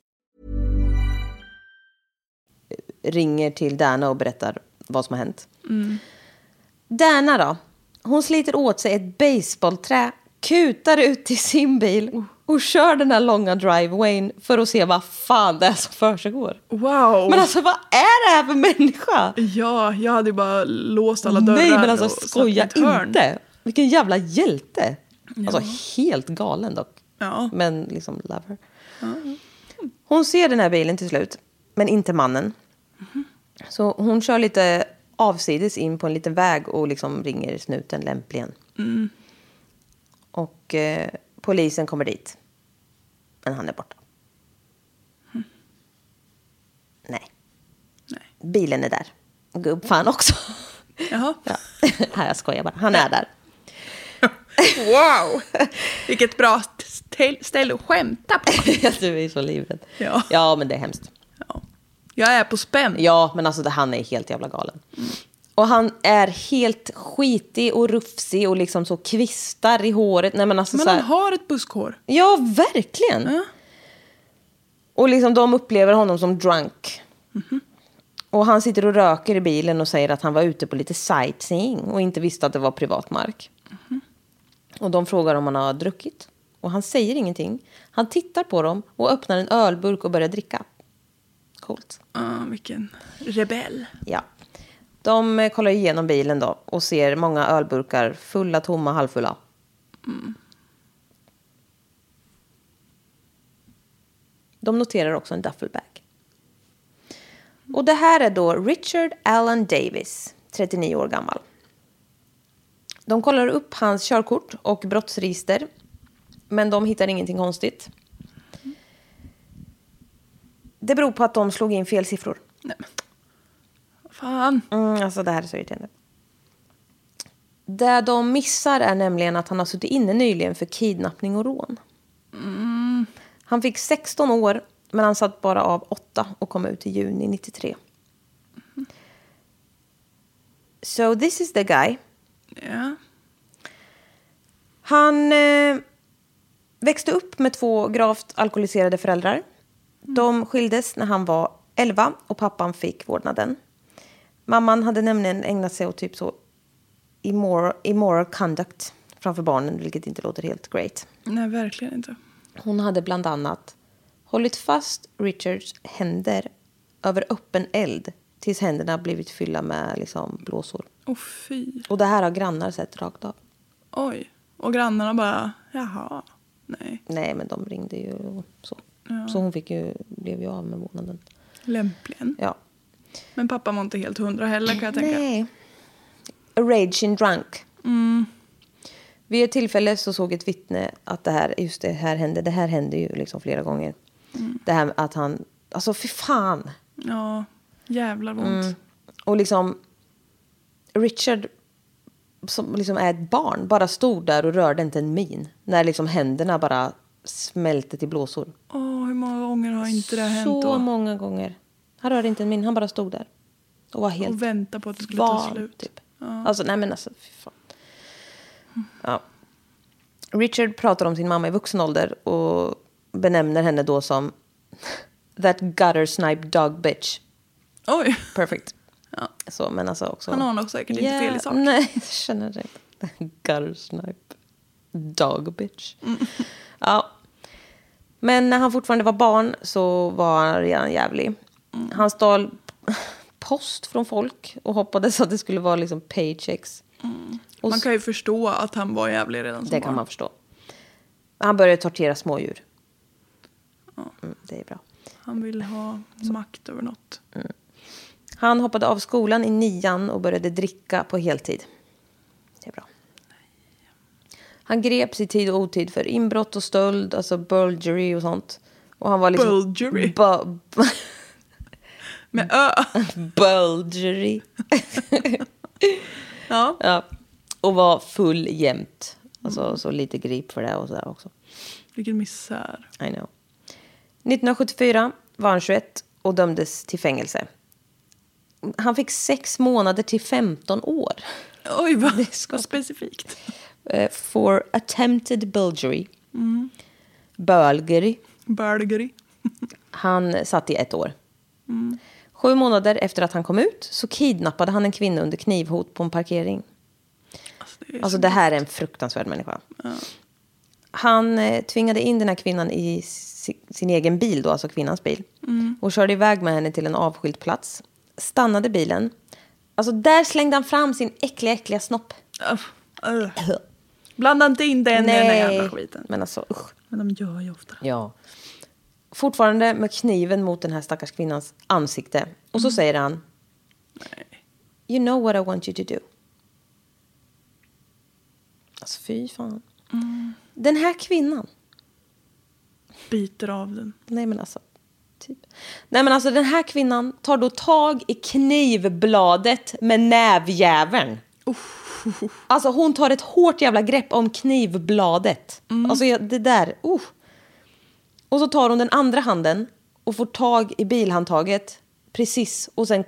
Ringer till Dana och berättar vad som har hänt. Dana då? Hon sliter åt sig ett baseballträ, kutar ut till sin bil och kör den här långa drivewayn för att se vad fan det är som försiggår. Wow. Men alltså vad är det här för människa? Ja, jag hade ju bara låst alla dörrar. Nej men alltså skoja inte. Vilken jävla hjälte. Alltså helt galen dock. Ja. Men liksom love her. Hon ser den här bilen till slut, men inte mannen. Så hon kör lite avsides in på en liten väg och liksom ringer snuten lämpligen. Och eh, polisen kommer dit. Men han är borta. Nej. Nej. Bilen är där. Gubbfan också. Jaha. ja. Jag skojar bara. Han är där. Wow! Vilket bra st- ställe att skämta på. du är så livrädd. Ja. ja, men det är hemskt. Ja. Jag är på spänn. Ja, men alltså han är helt jävla galen. Och han är helt skitig och rufsig och liksom så kvistar i håret. Nej, men alltså Men så här, han har ett buskhår. Ja, verkligen. Ja. Och liksom de upplever honom som drunk. Och han sitter och röker i bilen och säger att han var ute på lite sightseeing och inte visste att det var privat mark. Och de frågar om han har druckit. Och han säger ingenting. Han tittar på dem och öppnar en ölburk och börjar dricka. Coolt. Ah, vilken rebell. Ja. De eh, kollar igenom bilen då och ser många ölburkar fulla, tomma, halvfulla. De noterar också en duffelbag. Och det här är då Richard Allen Davis, 39 år gammal. De kollar upp hans körkort och brottsregister. Men de hittar ingenting konstigt. Det beror på att de slog in fel siffror. Nej. Fan. Mm, alltså det här är så irriterande. Det de missar är nämligen att han har suttit inne nyligen för kidnappning och rån. Han fick 16 år, men han satt bara av 8 och kom ut i juni 93. So this is the guy. Ja. Han eh, växte upp med två gravt alkoholiserade föräldrar. De skildes när han var 11 och pappan fick vårdnaden. Mamman hade nämligen ägnat sig åt typ så immoral, immoral conduct framför barnen, vilket inte låter helt great. Nej, verkligen inte. Hon hade bland annat hållit fast Richards händer över öppen eld tills händerna blivit fyllda med liksom, blåsor. Åh fy. Och det här har grannar sett rakt av. Oj. Och grannarna bara, jaha. Nej, Nej, men de ringde ju och så. Så hon fick ju, blev ju av med vårdnaden. lämpligen. Ja. Men pappa var inte helt hundra heller kan jag tänka. Nej. A raging drunk. Vid ett tillfälle så såg ett vittne att det här, just det här hände. Det här hände ju liksom flera gånger. Det här att han, alltså fy fan. Ja, jävlar ont. Och liksom Richard som liksom är ett barn bara stod där och rörde inte en min. När liksom händerna bara smälte till blåsor. Åh, hur många gånger har inte det hänt Så då? många gånger. Han rörde inte en min, han bara stod där. Och var helt Och vänta på att det skulle ta van, slut. Typ. Alltså, nej men alltså, fy fan. Ja. Richard pratar om sin mamma i vuxen ålder och benämner henne då som that gutter snipe dog bitch. Oj, Perfect. Ja. Så, men alltså också... han har nog säkert inte fel i sak. Nej, jag känner det. Gutter snipe dog bitch. Ja. Men när han fortfarande var barn så var han redan jävlig. Mm. Han stal post från folk och hoppades att det skulle vara liksom paychecks. Och Man kan ju förstå att han var jävlig redan som det barn. kan man förstå. Han började tortera smådjur. Mm, det är bra. Han vill ha makt över något. Han hoppade av skolan i nian och började dricka på heltid. Han greps i tid och otid för inbrott och stöld, alltså burglary och sånt. Och han var liksom... Burglary? Bu- Med ö. burglary. Ja. ja. Och var full jämt. Alltså så lite grip för det och sådär också. Vilken misär. I know. 1974 var han 21 och dömdes till fängelse. Han fick sex månader till 15 år. Oj, vad, Det ska- vad specifikt. Eh, for attempted burglary. Burglary. Burglary. Han satt i ett år. Sju månader efter att han kom ut så kidnappade han en kvinna under knivhot på en parkering. Alltså, det Alltså så- det här är en fruktansvärd människa. Han eh, tvingade in den här kvinnan i si, sin egen bil, då, alltså kvinnans bil. Och körde iväg med henne till en avskild plats. Stannade bilen. Alltså där slängde han fram sin äckliga, äckliga snopp. Uff, uh. Blanda inte in den i den här jävla skiten. men alltså usch. Men de gör ju ofta. Ja. Fortfarande med kniven mot den här stackars kvinnans ansikte. Och så säger han. You know what I want you to do. Alltså fy fan. Den här kvinnan. Biter av den. Nej men alltså. Typ. Nej men alltså den här kvinnan tar då tag i knivbladet med nävjäveln. Alltså hon tar ett hårt jävla grepp om knivbladet. Alltså jag- det där, uh. Och så tar hon den andra handen och får tag i bilhandtaget, precis och sen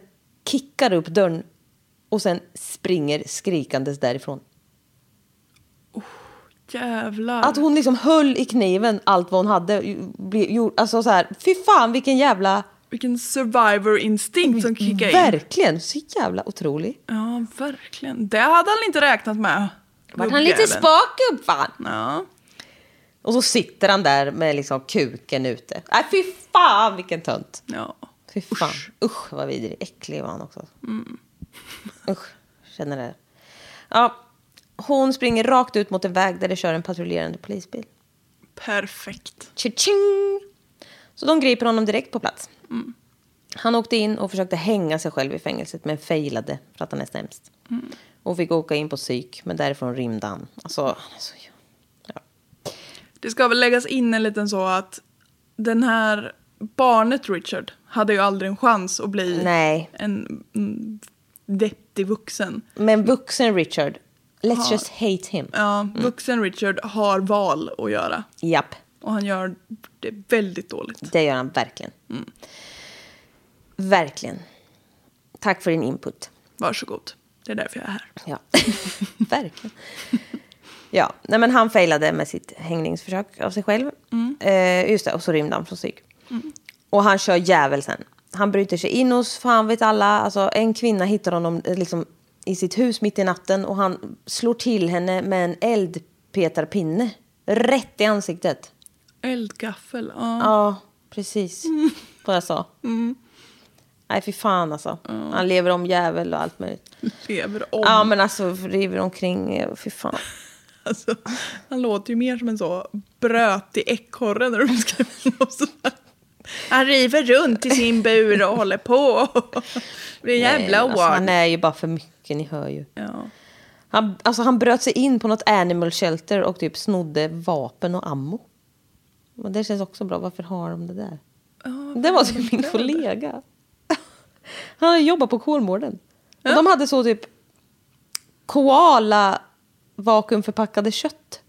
kickar upp dörren och sen springer skrikandes därifrån. Jävlar. Att hon liksom höll i kniven allt vad hon hade. Alltså så här, fy fan vilken jävla... Vilken survivor instinkt som kickar in. Verkligen, så jävla otrolig. Ja, verkligen. Det hade han inte räknat med. Vart han lite spak upp fan. Ja. Och så sitter han där med liksom kuken ute. Nej fy fan vilken tönt. ja. Fy fan. Usch, vad vidrig. Äcklig var han också. Usch, känner det. Ja, hon springer rakt ut mot en väg där det kör en patrullerande polisbil. Perfekt. Tjing! Så de griper honom direkt på plats. Han åkte in och försökte hänga sig själv i fängelset men failade för att han är sämst. Och fick åka in på psyk, men därifrån rymde han. Alltså, han är så... Ja. Det ska väl läggas in en liten så att den här barnet Richard hade ju aldrig en chans att bli Nej. en mm, vettig vuxen. Men vuxen Richard, let's just hate him. Ja, vuxen Richard har val att göra. Japp, Och han gör det väldigt dåligt. det gör han verkligen. Verkligen. Tack för din input. Varsågod. Det är därför jag är här. Ja, verkligen. Ja, nej men han failade med sitt hängningsförsök av sig själv. Eh, just det, och så rymde han från psyk. Och han kör djävulsen. Han bryter sig in hos fan vet alla. Alltså, en kvinna hittar honom eh, liksom, i sitt hus mitt i natten och han slår till henne med en eldpetarpinne. Rätt i ansiktet. Eldgaffel. Ja. Ja, precis. Vad jag sa. Nej, fy fan alltså. Han lever om djävul och allt möjligt. Lever om. Ja, men alltså river omkring. Fy fan. Alltså, han låter ju mer som en så brötig ekorre när de ska Han river runt i sin bur och håller på. Det är jävla alltså, Han är ju bara för mycket, ni hör ju. Ja. Han, alltså, han bröt sig in på något animal shelter och typ snodde vapen och ammo. Och det känns också bra. Varför har de det där? det var typ min kollega. Han hade jobbat på Kolmården. Och de hade så typ koala vakuumförpackade kött.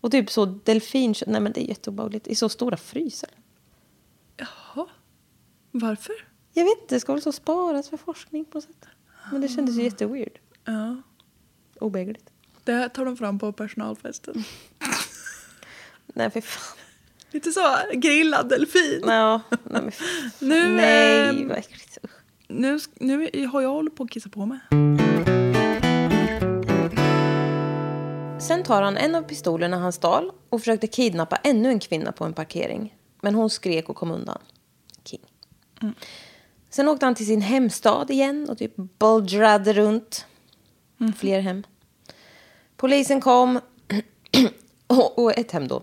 Och typ så delfinkött. Nej men det är jätteobehagligt. I så stora frysar. Jaha. Varför? Jag vet inte, det ska väl så sparas för forskning på något sätt. Men det kändes ju jätteweird. Ja. Obehagligt. Det här tar de fram på personalfesten. Nej för fan. Lite så grillad delfin. Ja, nej men. Nu, Nej, ehm, vad äckligt. Nu, nu har jag hållit på att kissa på mig. Sen tar han en av pistolerna han stal och försökte kidnappa ännu en kvinna på en parkering. Men hon skrek och kom undan. King. Sen åkte han till sin hemstad igen och typ buldrade runt. Fler hem. Polisen kom. och ett hem då.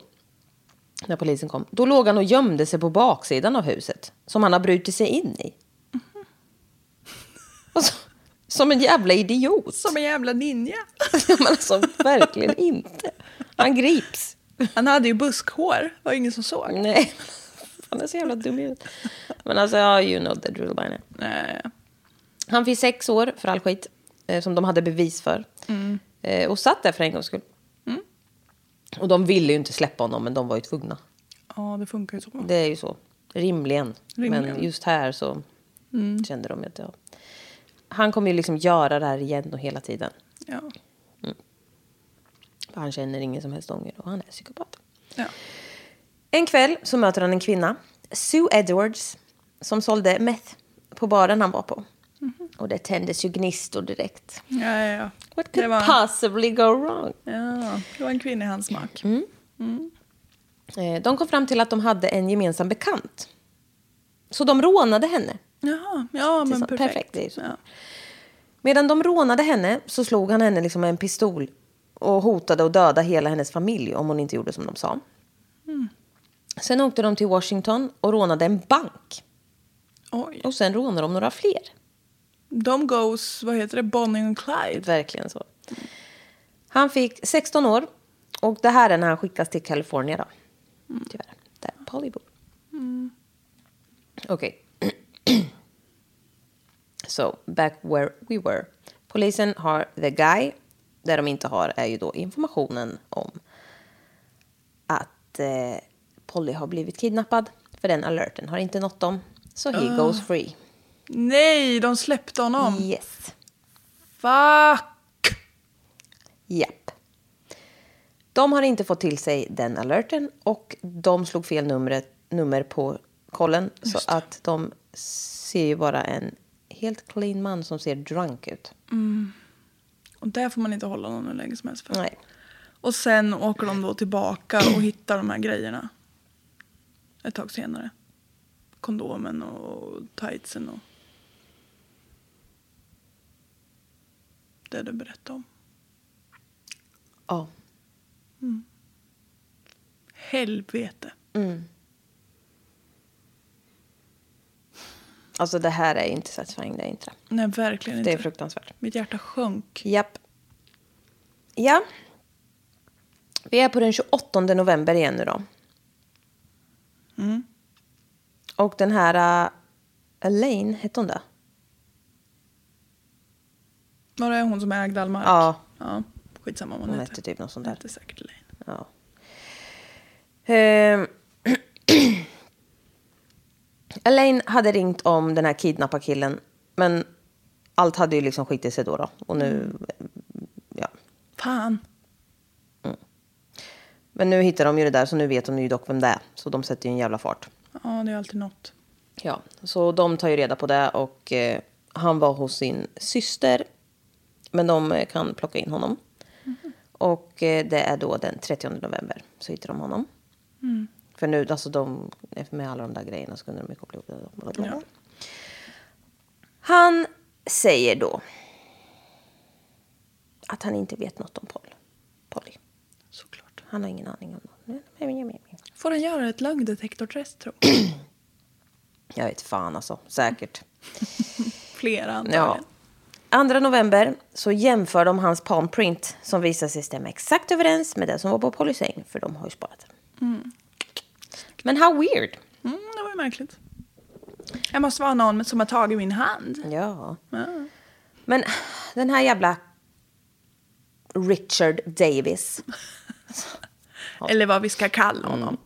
När polisen kom. Då låg han och gömde sig på baksidan av huset. Som han har brutit sig in i. Och så, som en jävla idiot. Som en jävla ninja. Ja, men alltså verkligen inte. Han grips. Han hade ju buskhår. var ingen som såg. Nej, han är så jävla dum huvudet. Men alltså, you know the drill by now. Nej. Han fick sex år för all skit eh, som de hade bevis för. Eh, och satt där för en gångs skull. Och de ville ju inte släppa honom, men de var ju tvungna. Ja, det funkar ju så. Det är ju så. Rimligen. Rimligen. Men just här så kände de att ja. Han kommer ju liksom göra det här igen och hela tiden. Ja. För han känner ingen som helst ånger och han är psykopat. ja. En kväll så möter han en kvinna, Sue Edwards, som sålde meth på baren han var på. Och det tändes ju gnistor direkt. Ja, ja, ja. What could var- possibly go wrong? ja. Det var en kvinna i hans smak. Eh, De kom fram till att de hade en gemensam bekant. Så de rånade henne. Jaha, ja men perfekt. perfekt. Ja. Medan de rånade henne så slog han henne liksom med en pistol och hotade att döda hela hennes familj om hon inte gjorde som de sa. Sen åkte de till Washington och rånade en bank. Oj. Och sen rånade de några fler. De goes, vad heter det, Bonnie och Clyde. Verkligen så. Han fick 16 år. Och det här är när han skickas till California då. Tyvärr. Där Polly bor. Okej. so, back where we were. Polisen har the guy. Det de inte har är ju då informationen om att eh, Polly har blivit kidnappad. För den alerten har inte nått dem. Så he goes free. Nej, de släppte honom. Yes. Fuck! Japp. De har inte fått till sig den alerten och de slog fel numret, nummer på kollen. Så att de ser ju bara en helt clean man som ser drunk ut. Och där får man inte hålla någon hur länge som helst för. Nej. Och sen åker de då tillbaka och hittar de här grejerna. Ett tag senare. Kondomen och tightsen och... Det du berättade om. Ja. Helvete. Alltså det här är inte satisfying, det är inte det. Nej, verkligen Det inte. är fruktansvärt. Mitt hjärta sjönk. Japp. Ja. Vi är på den 28 november igen nu då. Och den här uh, Elaine, hette hon det? Var det hon som ägde all mark? Ja. ja. Skitsamma vad hon, Hon hette. hette typ något sånt Hon där. hette säkert Elaine. Ja. Ehm. Elaine hade ringt om den här kidnapparkillen. Men allt hade ju liksom skitit sig då. då. Och nu, ja. Fan. Men nu hittar de ju det där så nu vet de ju dock vem det är. Så de sätter ju en jävla fart. Ja, det är alltid något. Ja, så de tar ju reda på det och eh, han var hos sin syster. Men de eh, kan plocka in honom. Och eh, det är då den 30 november så hittar de honom. För nu, alltså de, med alla de där grejerna så kunde de ju koppla ihop det. Ja. Han säger då att han inte vet något om Paul. Polly. Såklart. Han har ingen aning om något. Får den göra ett lögndetektortest tro? Jag vet fan alltså, säkert. Flera antagligen. Ja. 2 november så jämför de hans palm print som visar sig stämma exakt överens med det som var på Pollys säng. För de har ju sparat den. Men how weird. Mm, det var ju märkligt. Jag måste vara någon som har tagit min hand. Ja. Ja. Men den här jävla Richard Davis. Eller vad vi ska kalla honom.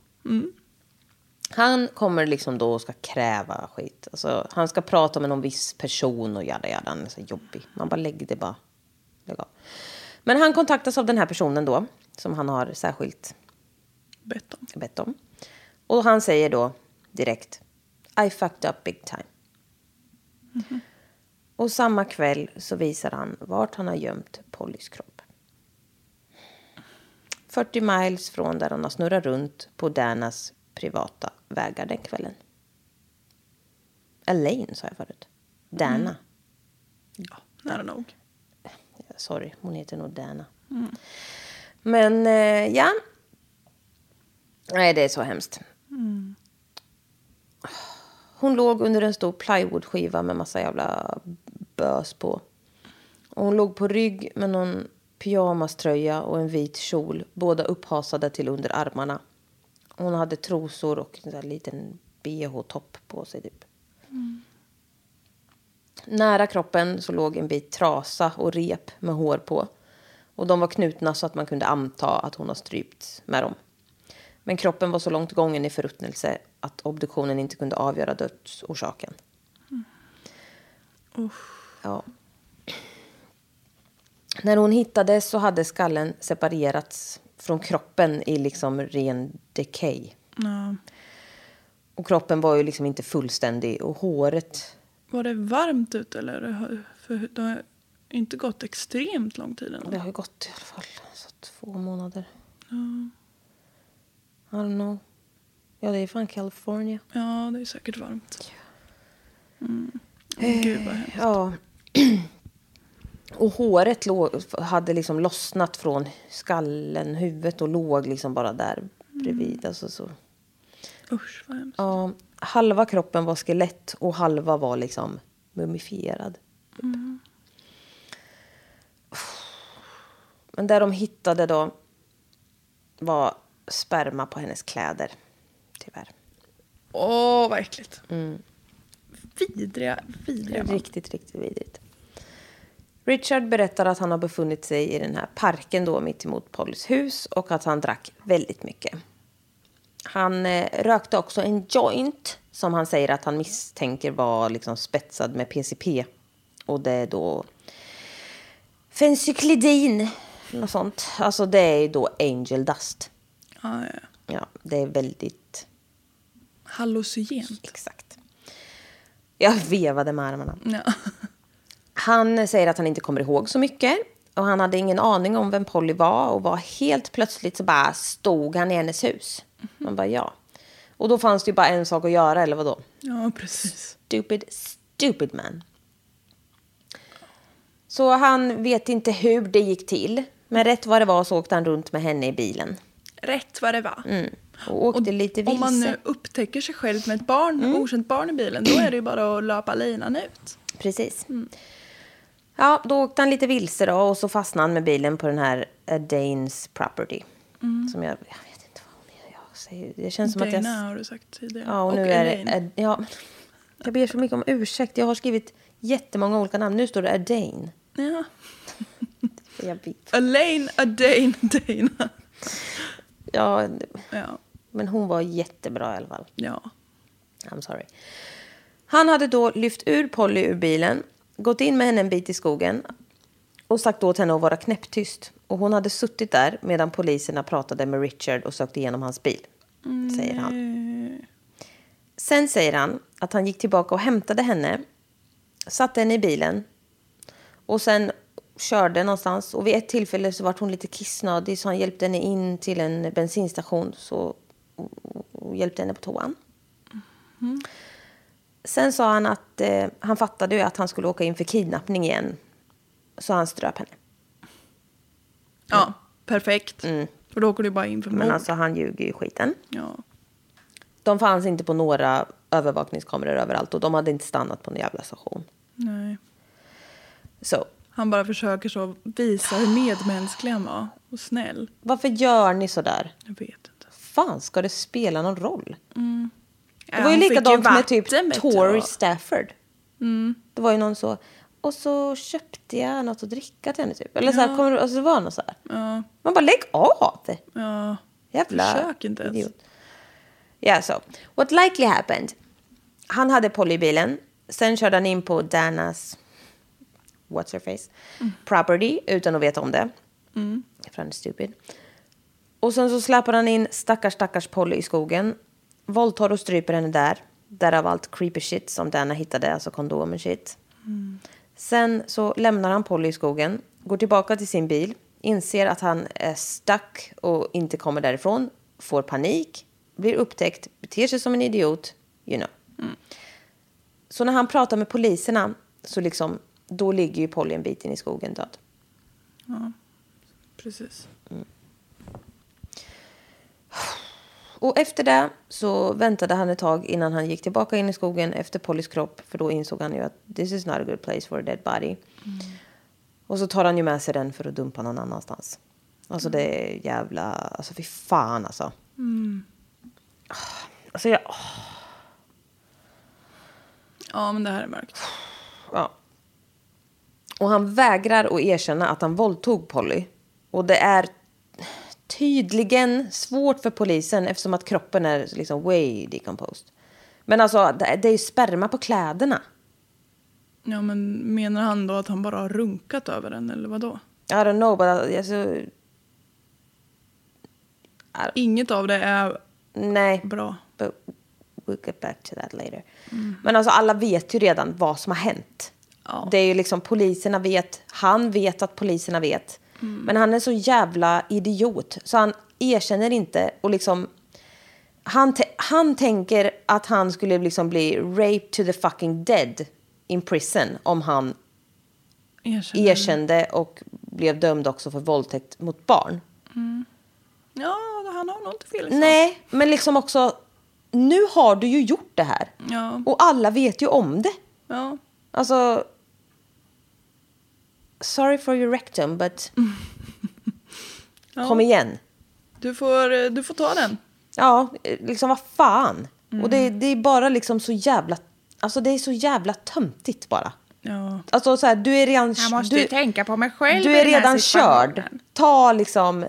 Han kommer liksom då och ska kräva skit. Alltså, han ska prata med någon viss person och jada jada. Han är så jobbig. Man bara lägger det bara. Lägg av. Men han kontaktas av den här personen då. Som han har särskilt Bett om. bett om. Och han säger då direkt I fucked up big time. Och samma kväll så visar han vart han har gömt Pollys kropp. 40 miles från där han har snurrat runt på Danas privata vägar den kvällen. Elaine sa jag förut. Dana. Ja, nära nog. Sorry, hon heter nog Dana. Men eh, ja. Nej, det är så hemskt. Hon låg under en stor plywoodskiva med massa jävla bös på. Och hon låg på rygg med någon pyjamaströja och en vit kjol. Båda upphasade till under armarna. Hon hade trosor och en sån liten bh-topp på sig typ. Nära kroppen så låg en bit trasa och rep med hår på. Och de var knutna så att man kunde anta att hon har strypts med dem. Men kroppen var så långt gången i förruttnelse att obduktionen inte kunde avgöra dödsorsaken. Ja. När hon hittades så hade skallen separerats från kroppen i liksom ren decay. Ja. Och kroppen var ju liksom inte fullständig och håret Var det varmt ute eller? För det har inte gått extremt lång tid än. Det har ju gått i alla fall så två månader. I don't know. Ja, det är fan California. Ja, det är säkert varmt. Mm. Gud vad hemskt. Ja. Och håret hade liksom lossnat från skallen, huvudet och låg liksom bara där bredvid. Alltså så. Usch vad hemskt. Ja, halva kroppen var skelett och halva var liksom mumifierad. typ. Men där de hittade då var sperma på hennes kläder. Tyvärr. Åh, vad äckligt. Vidriga, vidriga man. Riktigt, riktigt vidrigt. Richard berättar att han har befunnit sig i den här parken då mitt emot Pollys hus och att han drack väldigt mycket. Han eh, rökte också en joint som han säger att han misstänker var liksom spetsad med PCP. Och det är då fencyklidin, något sånt. Alltså det är då angel dust. Ja, ja. Ja, det är väldigt Hallucinogent. exakt. Jag vevade med armarna. Ja. Han säger att han inte kommer ihåg så mycket. Och han hade ingen aning om vem Polly var. Och var helt plötsligt så bara stod han i hennes hus. Man bara ja. Och då fanns det ju bara en sak att göra, eller vadå? ja, precis. Stupid, stupid man. Så han vet inte hur det gick till. Men rätt vad det var så åkte han runt med henne i bilen. Rätt vad det var. Och åkte lite vilse. Om man nu upptäcker sig själv med ett barn, okänt barn i bilen, då är det ju bara att löpa linan ut. Precis. Ja, då åkte han lite vilse då och så fastnade han med bilen på den här Danes property. Som jag, jag vet inte vad hon är. Jag säger, det känns som att jag... Dana har du sagt tidigare. Ja, och, nu är det... Ja, jag ber så mycket om ursäkt. Jag har skrivit jättemånga olika namn. Nu står det Adane. Ja. Jag vet. Elaine, Adane, Dana. Ja, Ja. men hon var jättebra i alla fall. Ja. I'm sorry. Han hade då lyft ur Polly ur bilen, gått in med henne en bit i skogen och sagt åt henne att vara knäpptyst. Och hon hade suttit där medan poliserna pratade med Richard och sökte igenom hans bil, säger han. Sen säger han att han gick tillbaka och hämtade henne, satte henne i bilen och sen körde någonstans. Och vid ett tillfälle så var hon lite kissnödig så han hjälpte henne in till en bensinstation så, och, och hjälpte henne på toan. Sen sa han att eh, han fattade ju att han skulle åka in för kidnappning igen. Så han ströp henne. Ja, perfekt. För då åker du bara in för mord. Men alltså han ljuger ju skiten. Ja. De fanns inte på några övervakningskameror överallt och de hade inte stannat på en jävla station. Nej. Så Han bara försöker så visa hur medmänsklig han var. Och snäll. varför gör ni så där? Jag vet inte. Fan, ska det spela någon roll? Det Ja, var ju likadant med vatten, typ. Tori Stafford. Det var ju någon så... Och så köpte jag något att dricka till henne typ. Eller så här, kommer du, alltså det var något så. Ja. Man bara lägg av! Ja. Jävla Försök inte ens. idiot. Ja, så. What likely happened? Han hade Polly i bilen. Sen körde han in på Danas what's her face property utan att veta om det. För han är stupid. Och sen så släpar han in stackars stackars Polly i skogen. Våldtar och stryper henne där. Därav allt creepy shit som Dana hittade, alltså kondom och shit. Sen så lämnar han Polly i skogen, går tillbaka till sin bil, inser att han är stuck och inte kommer därifrån, får panik, blir upptäckt, beter sig som en idiot, you know. Så när han pratar med poliserna så liksom, då ligger ju Polly en bit in i skogen död. Precis. Och efter det så väntade han ett tag innan han gick tillbaka in i skogen efter Pollys kropp. För då insåg han ju att this is not a good place for a dead body. Och så tar han ju med sig den för att dumpa någon annanstans. Alltså det är jävla, alltså fy fan alltså. Alltså jag, Ja, men det här är mörkt. ja. Och han vägrar att erkänna att han våldtog Polly. Och det är tydligen svårt för polisen eftersom att kroppen är liksom way decomposed. Men alltså, det är ju sperma på kläderna. Ja, men menar han då att han bara har runkat över den eller vad då? I don't know, but alltså, Inget av det är nej. bra. But we'll get back to that later. Men alltså alla vet ju redan vad som har hänt. Ja. Det är ju liksom poliserna vet, han vet att poliserna vet. Men han är så jävla idiot så han erkänner inte och liksom han, han tänker att han skulle liksom bli raped to the fucking dead in prison om han Erkänner. erkände och blev dömd också för våldtäkt mot barn. Ja, han har nog inte fel sak. Nej, men liksom också nu har du ju gjort det här. Ja. Och alla vet ju om det. Ja. Alltså... Sorry for your rectum, but... Kom igen. Du, får, du får ta den. Ja, liksom vad fan. Och det, det är bara liksom så jävla... Alltså det är så jävla töntigt bara. Ja. Alltså så här, du är redan... Jag måste du, ju tänka på mig själv Du är redan körd. Ta liksom...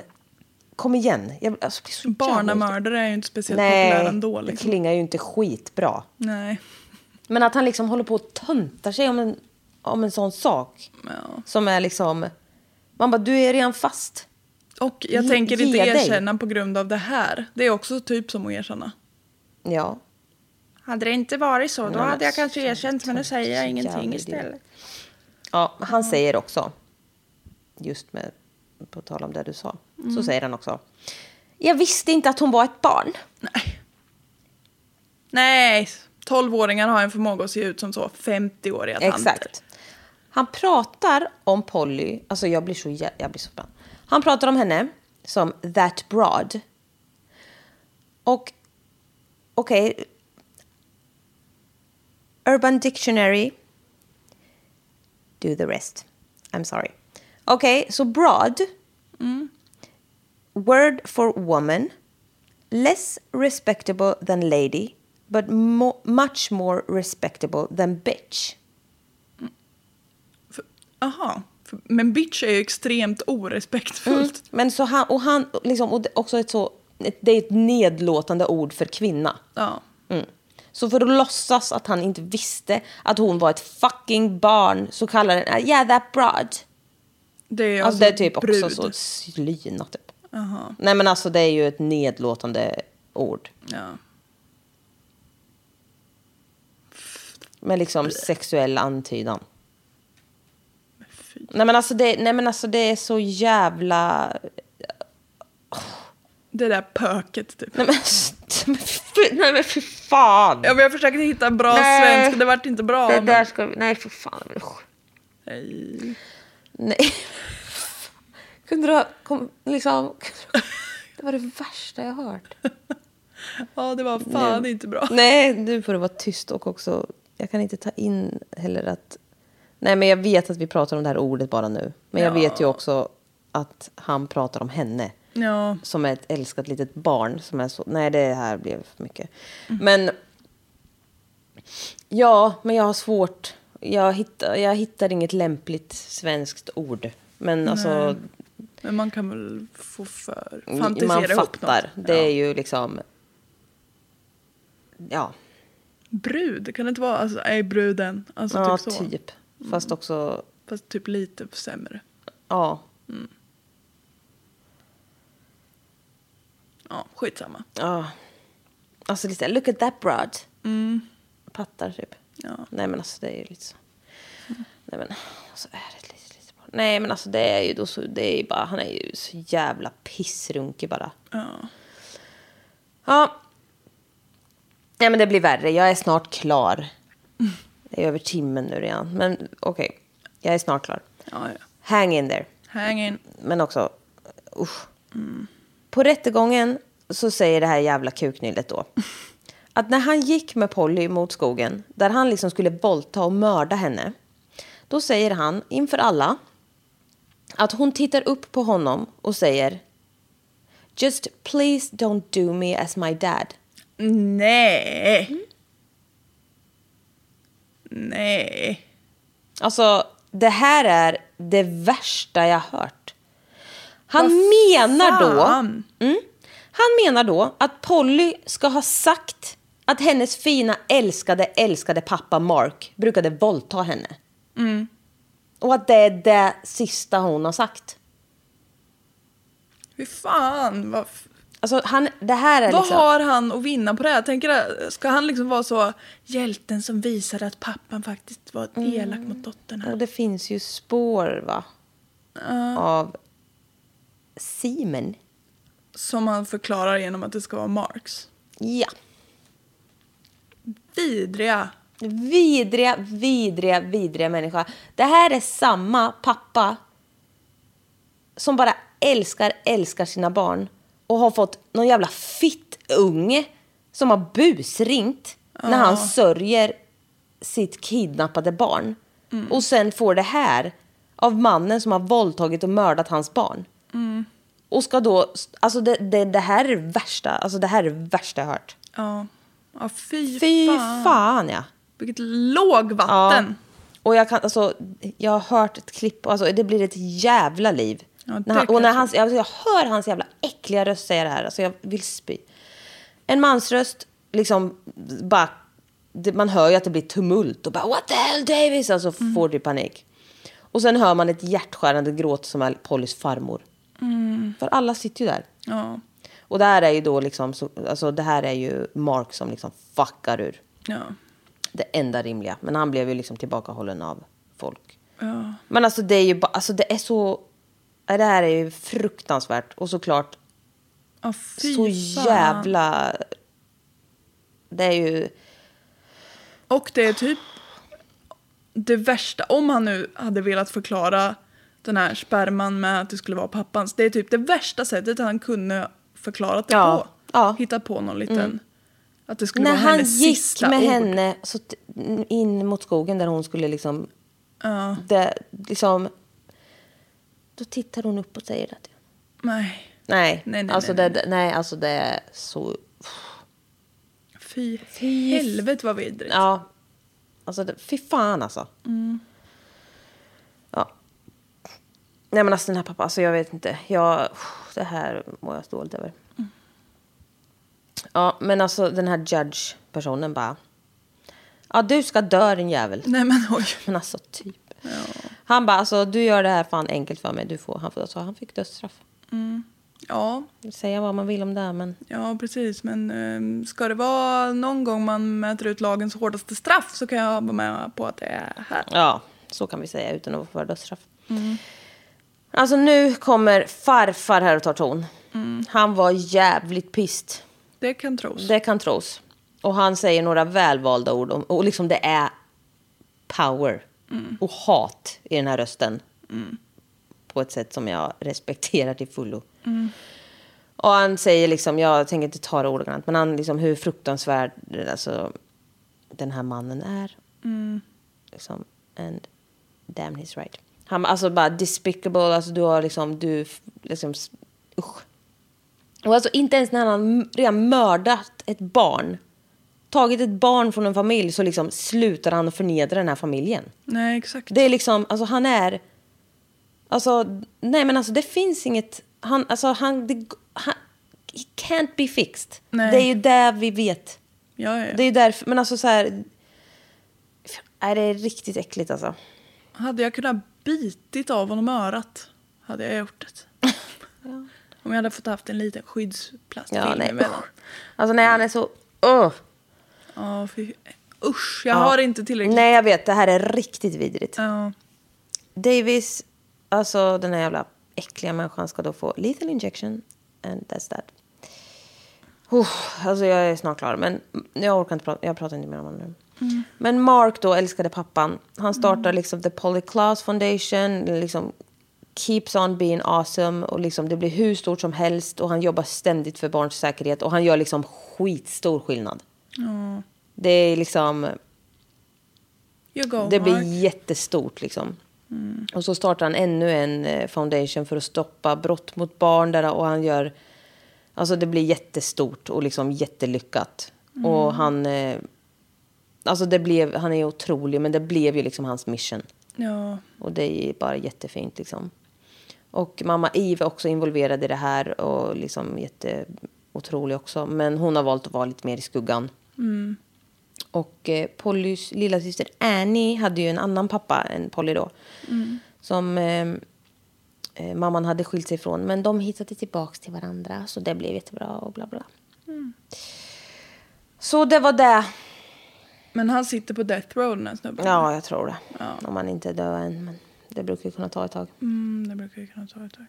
kom igen. Jag alltså, blir så jävla- Barnamördare är ju inte speciellt populär ändå. det Liksom. klingar ju inte skitbra. Nej. Men att han liksom håller på och töntar sig om en, om en sån sak. Ja. Som är liksom... Man bara, du är redan fast. Och jag Ge- tänker inte ge dig. erkänna på grund av det här. Det är också typ som att erkänna. Ja. Hade det inte varit så, då Nej, hade jag kanske så erkänt, men nu säger jag ingenting istället. Ja, han säger också, just med, på tal om det du sa, Mm. så säger han också. Jag visste inte att hon var ett barn. Nej. Nej, 12-åringar har en förmåga att se ut som så 50-åriga tanter. Exakt. Han pratar om Polly, alltså jag blir så, jag blir så spänd. Han pratar om henne som that broad. Och okej. Urban Dictionary. Do the rest. I'm sorry. Okej, så broad. Word for woman. Less respectable than lady. But mo- much more respectable than bitch. Aha. Men bitch är ju extremt orespektfullt. Men så han, och han, liksom, och det- också ett så, ett- det är ett nedlåtande ord för kvinna. Ja. Så för att låtsas att han inte visste att hon var ett fucking barn så kallar den, uh, yeah that broad. Det är Alltså, alltså det är typ brud. också så slyna typ. Nej men alltså det är ju ett nedlåtande ord. Ja. Med liksom sexuell antydan. Nej men, alltså det, nej men alltså det är så jävla... Det där pöket typ. Nej men, nej men fy fan! Ja, men jag försökte hitta bra Nej. svenska, det vart inte bra. det men- där ska vi, nej för fan. Nej. Nej. Kunde du ha, kom, liksom, det var det värsta jag hört. Ja, det var fan inte bra. Nej, nu får du vara tyst och också, jag kan inte ta in heller att, nej men jag vet att vi pratar om det här ordet bara nu. Men jag Ja. vet ju också att han pratar om henne. Ja. Som är ett älskat litet barn som är så, nej det här blev för mycket. Mm. Men, ja, men jag har svårt, jag hittar, jag hittar inget lämpligt svenskt ord. Men alltså, Men man kan väl få för fantisera man ihop fattar. något. Det ja. är ju liksom, ja, Brud, kan det inte vara alltså, är bruden? Alltså ja typ så. typ. Fast också, Fast typ lite sämre. ja. Ja, skitsamma. Ja. Alltså lite, look at that broad. Pattar typ. Ja. Nej men alltså det är ju lite så. Nej men så är det ett litet, litet barn. Nej men alltså det är ju då så, det är ju bara, han är ju så jävla pissrunkig bara. Ja. Ja. Ja men det blir värre, jag är snart klar. Det är över timmen nu redan. Men okej, jag är snart klar. Ja, ja. Hang in there. Hang in. Men också, usch. På rättegången så säger det här jävla kuknyllet då. Att när han gick med Polly mot skogen, där han liksom skulle våldta och mörda henne. Då säger han inför alla att hon tittar upp på honom och säger Just please don't do me as my dad. Nej. Nej. Alltså, det här är det värsta jag hört. Han Vad menar då... fan? Mm, han menar då att Polly ska ha sagt att hennes fina älskade, älskade pappa Mark brukade våldta henne. Mm. Och att det är det sista hon har sagt. Fy fan. Vad, f- Alltså, han, det här är vad liksom... har han att vinna på det här? Tänker ska han liksom vara så hjälten som visade att pappan faktiskt var elak mot dottern? Här? Och det finns ju spår, va? Av Simen. Som han förklarar genom att det ska vara Marx. Ja. Vidriga. Vidriga, vidriga, vidriga människa. Det här är samma pappa som bara älskar, älskar sina barn och har fått någon jävla fittunge som har busringt när han sörjer sitt kidnappade barn. Och sen får det här av mannen som har våldtagit och mördat hans barn. Och ska då, alltså det, det, det här är det värsta, alltså det här är det värsta jag hört. Ja. ja fy, Fy fan. fan ja. Vilket lågvatten. Och jag kan, alltså, jag har hört ett klipp, alltså det blir ett jävla liv. Ja, när han, och när jag hans, alltså, jag hör hans jävla äckliga röst säger det här. Alltså jag vill spy. En mansröst, liksom bara... det- Man hör ju att det blir tumult och bara What the hell Davis? Alltså får du panik. Och sen hör man ett hjärtskärande gråt som är Pollys farmor. För alla sitter ju där. Ja. Och det här är ju då liksom, så, alltså det här är ju Mark som liksom fuckar ur Ja. det enda rimliga. Men han blev ju liksom tillbakahållen av folk. Ja. Men alltså det är ju bara, alltså det är så, det här är ju fruktansvärt. Och såklart fy så jävla, det är ju, Och det är typ det värsta, om han nu hade velat förklara den här sperman med att det skulle vara pappans. Det är typ det värsta sättet han kunde förklarat det Ja, på. ja. Mm. Hitta på någon liten, att det skulle när vara han gick med ord. henne så in mot skogen där hon skulle liksom, Ja, det, liksom, då tittar hon upp och säger det. nej. Nej, Nej, nej, alltså, nej, det, nej, alltså det är så... Fy, Fy helvete vad vidrigt. Ja. Alltså, det, fy fan alltså. Ja. Nej men alltså den här pappa, alltså jag vet inte. Jag, det här mår jag dåligt över. Ja, men alltså den här judge-personen bara. Ja, du ska dö din jävel. Nej men oj. Men alltså typ. Han bara, alltså du gör det här fan enkelt för mig. Du får, han, får, alltså, han fick dödsstraff. Ja, Säga vad man vill om det, men... ja precis. Men um, ska det vara någon gång man mäter ut lagens hårdaste straff så kan jag vara med på att det är här. Ja, så kan vi säga utan att vara dödsstraff. Alltså nu kommer farfar här och tar ton. Han var jävligt pist. Det kan tros. Det kan tros. Och han säger några välvalda ord. Om, och liksom det är power och hat i den här rösten. På ett sätt som jag respekterar till fullo. Och han säger liksom, jag tänker inte ta det ordagrant, men han liksom hur fruktansvärd alltså, den här mannen är. Liksom, and damn he's right. Han alltså bara despicable, alltså du har liksom, du liksom, usch. Och alltså inte ens när han redan mördat ett barn, tagit ett barn från en familj så liksom slutar han att förnedra den här familjen. Nej, exakt. Det är liksom, alltså han är, alltså nej men alltså det finns inget, han, alltså han, det, han he can't be fixed. Nej. Det är ju där vi vet. Ja, ja, ja. Det är ju därför, men alltså så här, är det är riktigt äckligt alltså. Hade jag kunnat bitit av honom örat hade jag gjort det. Om jag hade fått haft en liten skyddsplastfilm Ja, nej. emellan. Alltså nej, han är så, uh. Ja, fy, usch, jag Ja. har inte tillräckligt. Nej, jag vet, det här är riktigt vidrigt. Ja, Davis, alltså den här jävla äckliga människan ska då få lethal injection and that's that. Uff, alltså jag är snart klar, men jag orkar inte prata, jag pratar inte mer om honom nu. Men Mark då, älskade pappan, han startar liksom The Polly Claus Foundation, liksom keeps on being awesome och liksom det blir hur stort som helst och han jobbar ständigt för barns säkerhet och han gör liksom skitstor skillnad. Det är liksom... go Det blir Mark. jättestort liksom. Och så startar han ännu en eh, foundation för att stoppa brott mot barn där och han gör alltså det blir jättestort och liksom jättelyckat. Och han eh, alltså det blev han är otrolig men det blev ju liksom hans mission. Ja, Och det är bara jättefint liksom. Och mamma Eve är också involverad i det här och liksom jätteotrolig också. Men hon har valt att vara lite mer i skuggan. Och eh, Pollys lilla syster Annie hade ju en annan pappa än Polly då. Som eh, eh, mamman hade skilt sig ifrån. Men de hittade tillbaks till varandra så det blev jättebra och bla bla. Så det var det. men han sitter på death row den här snubben. Ja, jag tror det. Om man inte död än. Men det brukar ju kunna ta ett tag. Mm, det brukar ju kunna ta ett tag.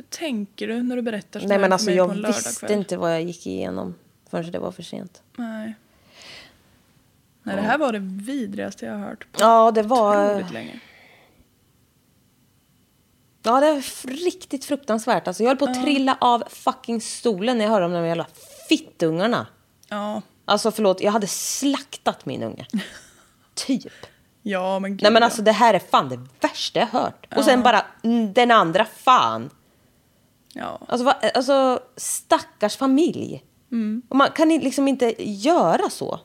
Hur tänker du när du berättar Nej men alltså jag visste inte vad jag gick igenom förrän det var för sent. Nej. Nej, det här var det vidrigaste jag har hört på Ja, det var... länge. Ja, det f- riktigt fruktansvärt. Alltså, jag höll på att trilla av fucking stolen när jag hörde om de jävla fittungarna. Ja, Alltså förlåt, jag hade slaktat min unge. typ. ja men gud Nej men ja. alltså det här är fan det värsta jag hört. Och sen bara mm, den andra fan. Ja. Alltså, va, alltså stackars familj. Och man kan liksom inte göra så.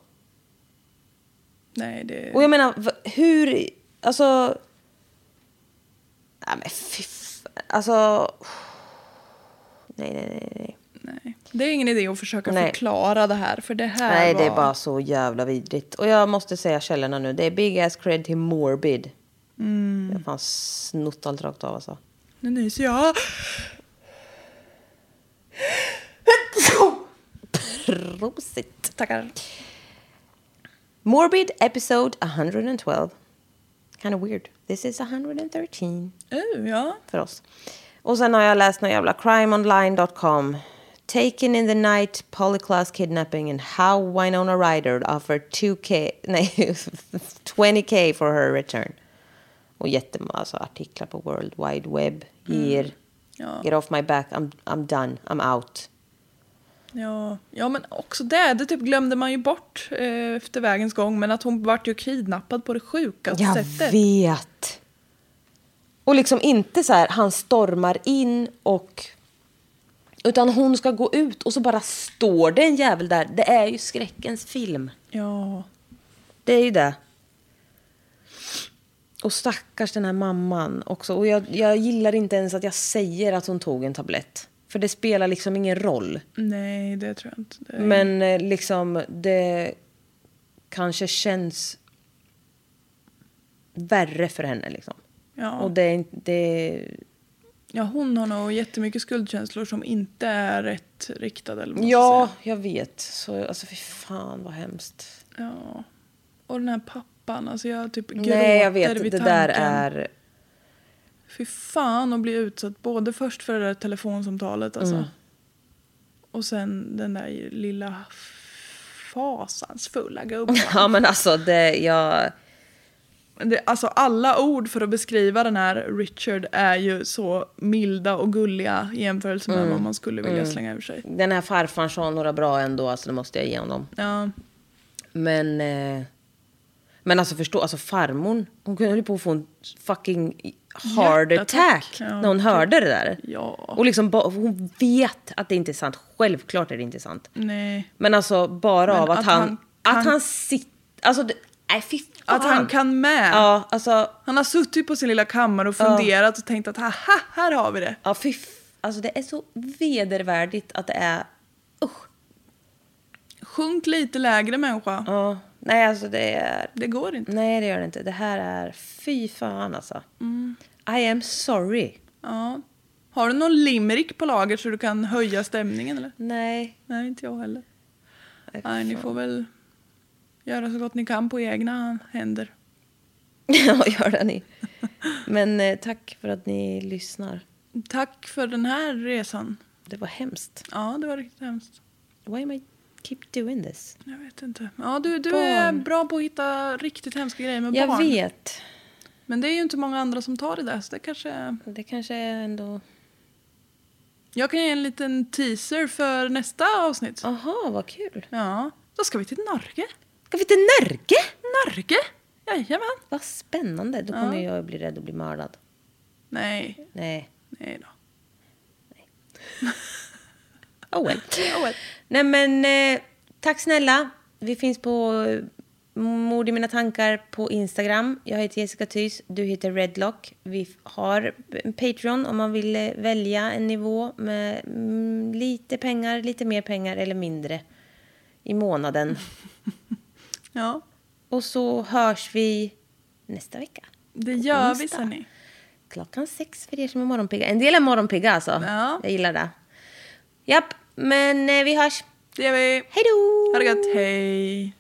Nej, det... Och jag menar, hur... Alltså... Nej men fy Alltså... Nej, nej, nej. nej. Nej. Det är ingen idé att försöka Nej. förklara det här. För det här Nej, var... det är bara så jävla vidrigt. Och jag måste säga källorna nu. Det är Big Ass Cred till Morbid. Mm. Jag har fan snott allt rakt av alltså. Nu nyser jag. Prosit. Tackar. Morbid episode 112. Kind of weird. This is 113 Uh, ja. för oss. Och sen har jag läst någon jävla crimeonline.com. Taken in the night, polyclass kidnapping and how Winona Ryder offered 2K, nej 20K for her return. Och jättemånga alltså, artiklar på World Wide Web. Ger. Ja. Get off my back, I'm, I'm done, I'm out. Ja. ja, men också det. Det typ glömde man ju bort eh, efter vägens gång. Men att hon vart ju kidnappad på det sjukaste Jag sättet. vet. Och liksom inte så här, han stormar in och... Utan hon ska gå ut och så bara står det en jävel där. Det är ju skräckens film. Ja. Det är ju det. Och stackars den här mamman också. Och jag, jag gillar inte ens att jag säger att hon tog en tablett. För det spelar liksom ingen roll. Nej, det tror jag inte. Det är... Men eh, liksom det kanske känns värre för henne liksom. Ja. Och det är inte... Ja, hon har nog jättemycket skuldkänslor som inte är rätt riktade. Eller vad ja, jag vet. Så, alltså fy fan vad hemskt. ja. Och den här pappan, alltså jag typ gråter Nej, jag vet. vid Det där tanken. är... Fy fan att bli utsatt både först för det där telefonsamtalet alltså. Mm. Och sen den där lilla fasansfulla gubben. Ja, men alltså det... Jag... det, alltså alla ord för att beskriva den här Richard är ju så milda och gulliga i jämförelse Mm. med vad man skulle vilja slänga ur sig. Den här farfarn sa några bra ändå, alltså det måste jag ge honom. Ja, Men... Eh, men alltså förstå, alltså farmor, hon kunde ju på att få en fucking heart attack Ja, när hon gud. hörde det där. ja, Och liksom, hon vet att det inte är sant. Självklart är det inte sant. nej. Men alltså bara Men av att, att han... han att han sitter... Alltså, det, nej fy fan. Att han kan med. Ja, alltså... Han har suttit på sin lilla kammare och funderat och tänkt att haha, här har vi det. Ja, fy Alltså det är så vedervärdigt att det är... Usch. Sjunk lite lägre människa. Ja, nej alltså det är... Det går inte. Nej det gör det inte. Det här är... Fy fan alltså. Mm. I am sorry. Ja. Har du någon limerick på lager så du kan höja stämningen eller? Nej. Nej, inte jag heller. Nej, Nej, ni får väl göra så gott ni kan på egna händer. Ja, gör det ni. Men eh, tack för att ni lyssnar. Tack för den här resan. Det var hemskt. Ja, det var riktigt hemskt. Why am I keep doing this? Jag vet inte. Ja, du, du är Barn. bra på att hitta riktigt hemska grejer med Jag barn. vet. Men det är ju inte många andra som tar det där, så det kanske... Det kanske är ändå... Jag kan ge en liten teaser för nästa avsnitt. Aha, vad kul. Ja, då ska vi till Norge. Ska vi till Närke? Norge? Jajamän. Vad spännande. Då kommer jag bli rädd att bli mördad. Nej, Nej. nej då. Oh well. Oh well. Nej men, eh, tack snälla. Vi finns på eh, Mord i mina tankar på Instagram. Jag heter Jessica Thys, du heter Redlock. Vi har en Patreon om man vill eh, välja en nivå med mm, lite pengar, lite mer pengar eller mindre i månaden. Ja, Och så hörs vi nästa vecka. det gör vi, onsdag. ser ni. Klockan sex för er som är morgonpigga. En del är morgonpigga alltså. Ja. Jag gillar det. Japp, men eh, vi hörs. Det gör vi. Hej då! Ha det gött, hej.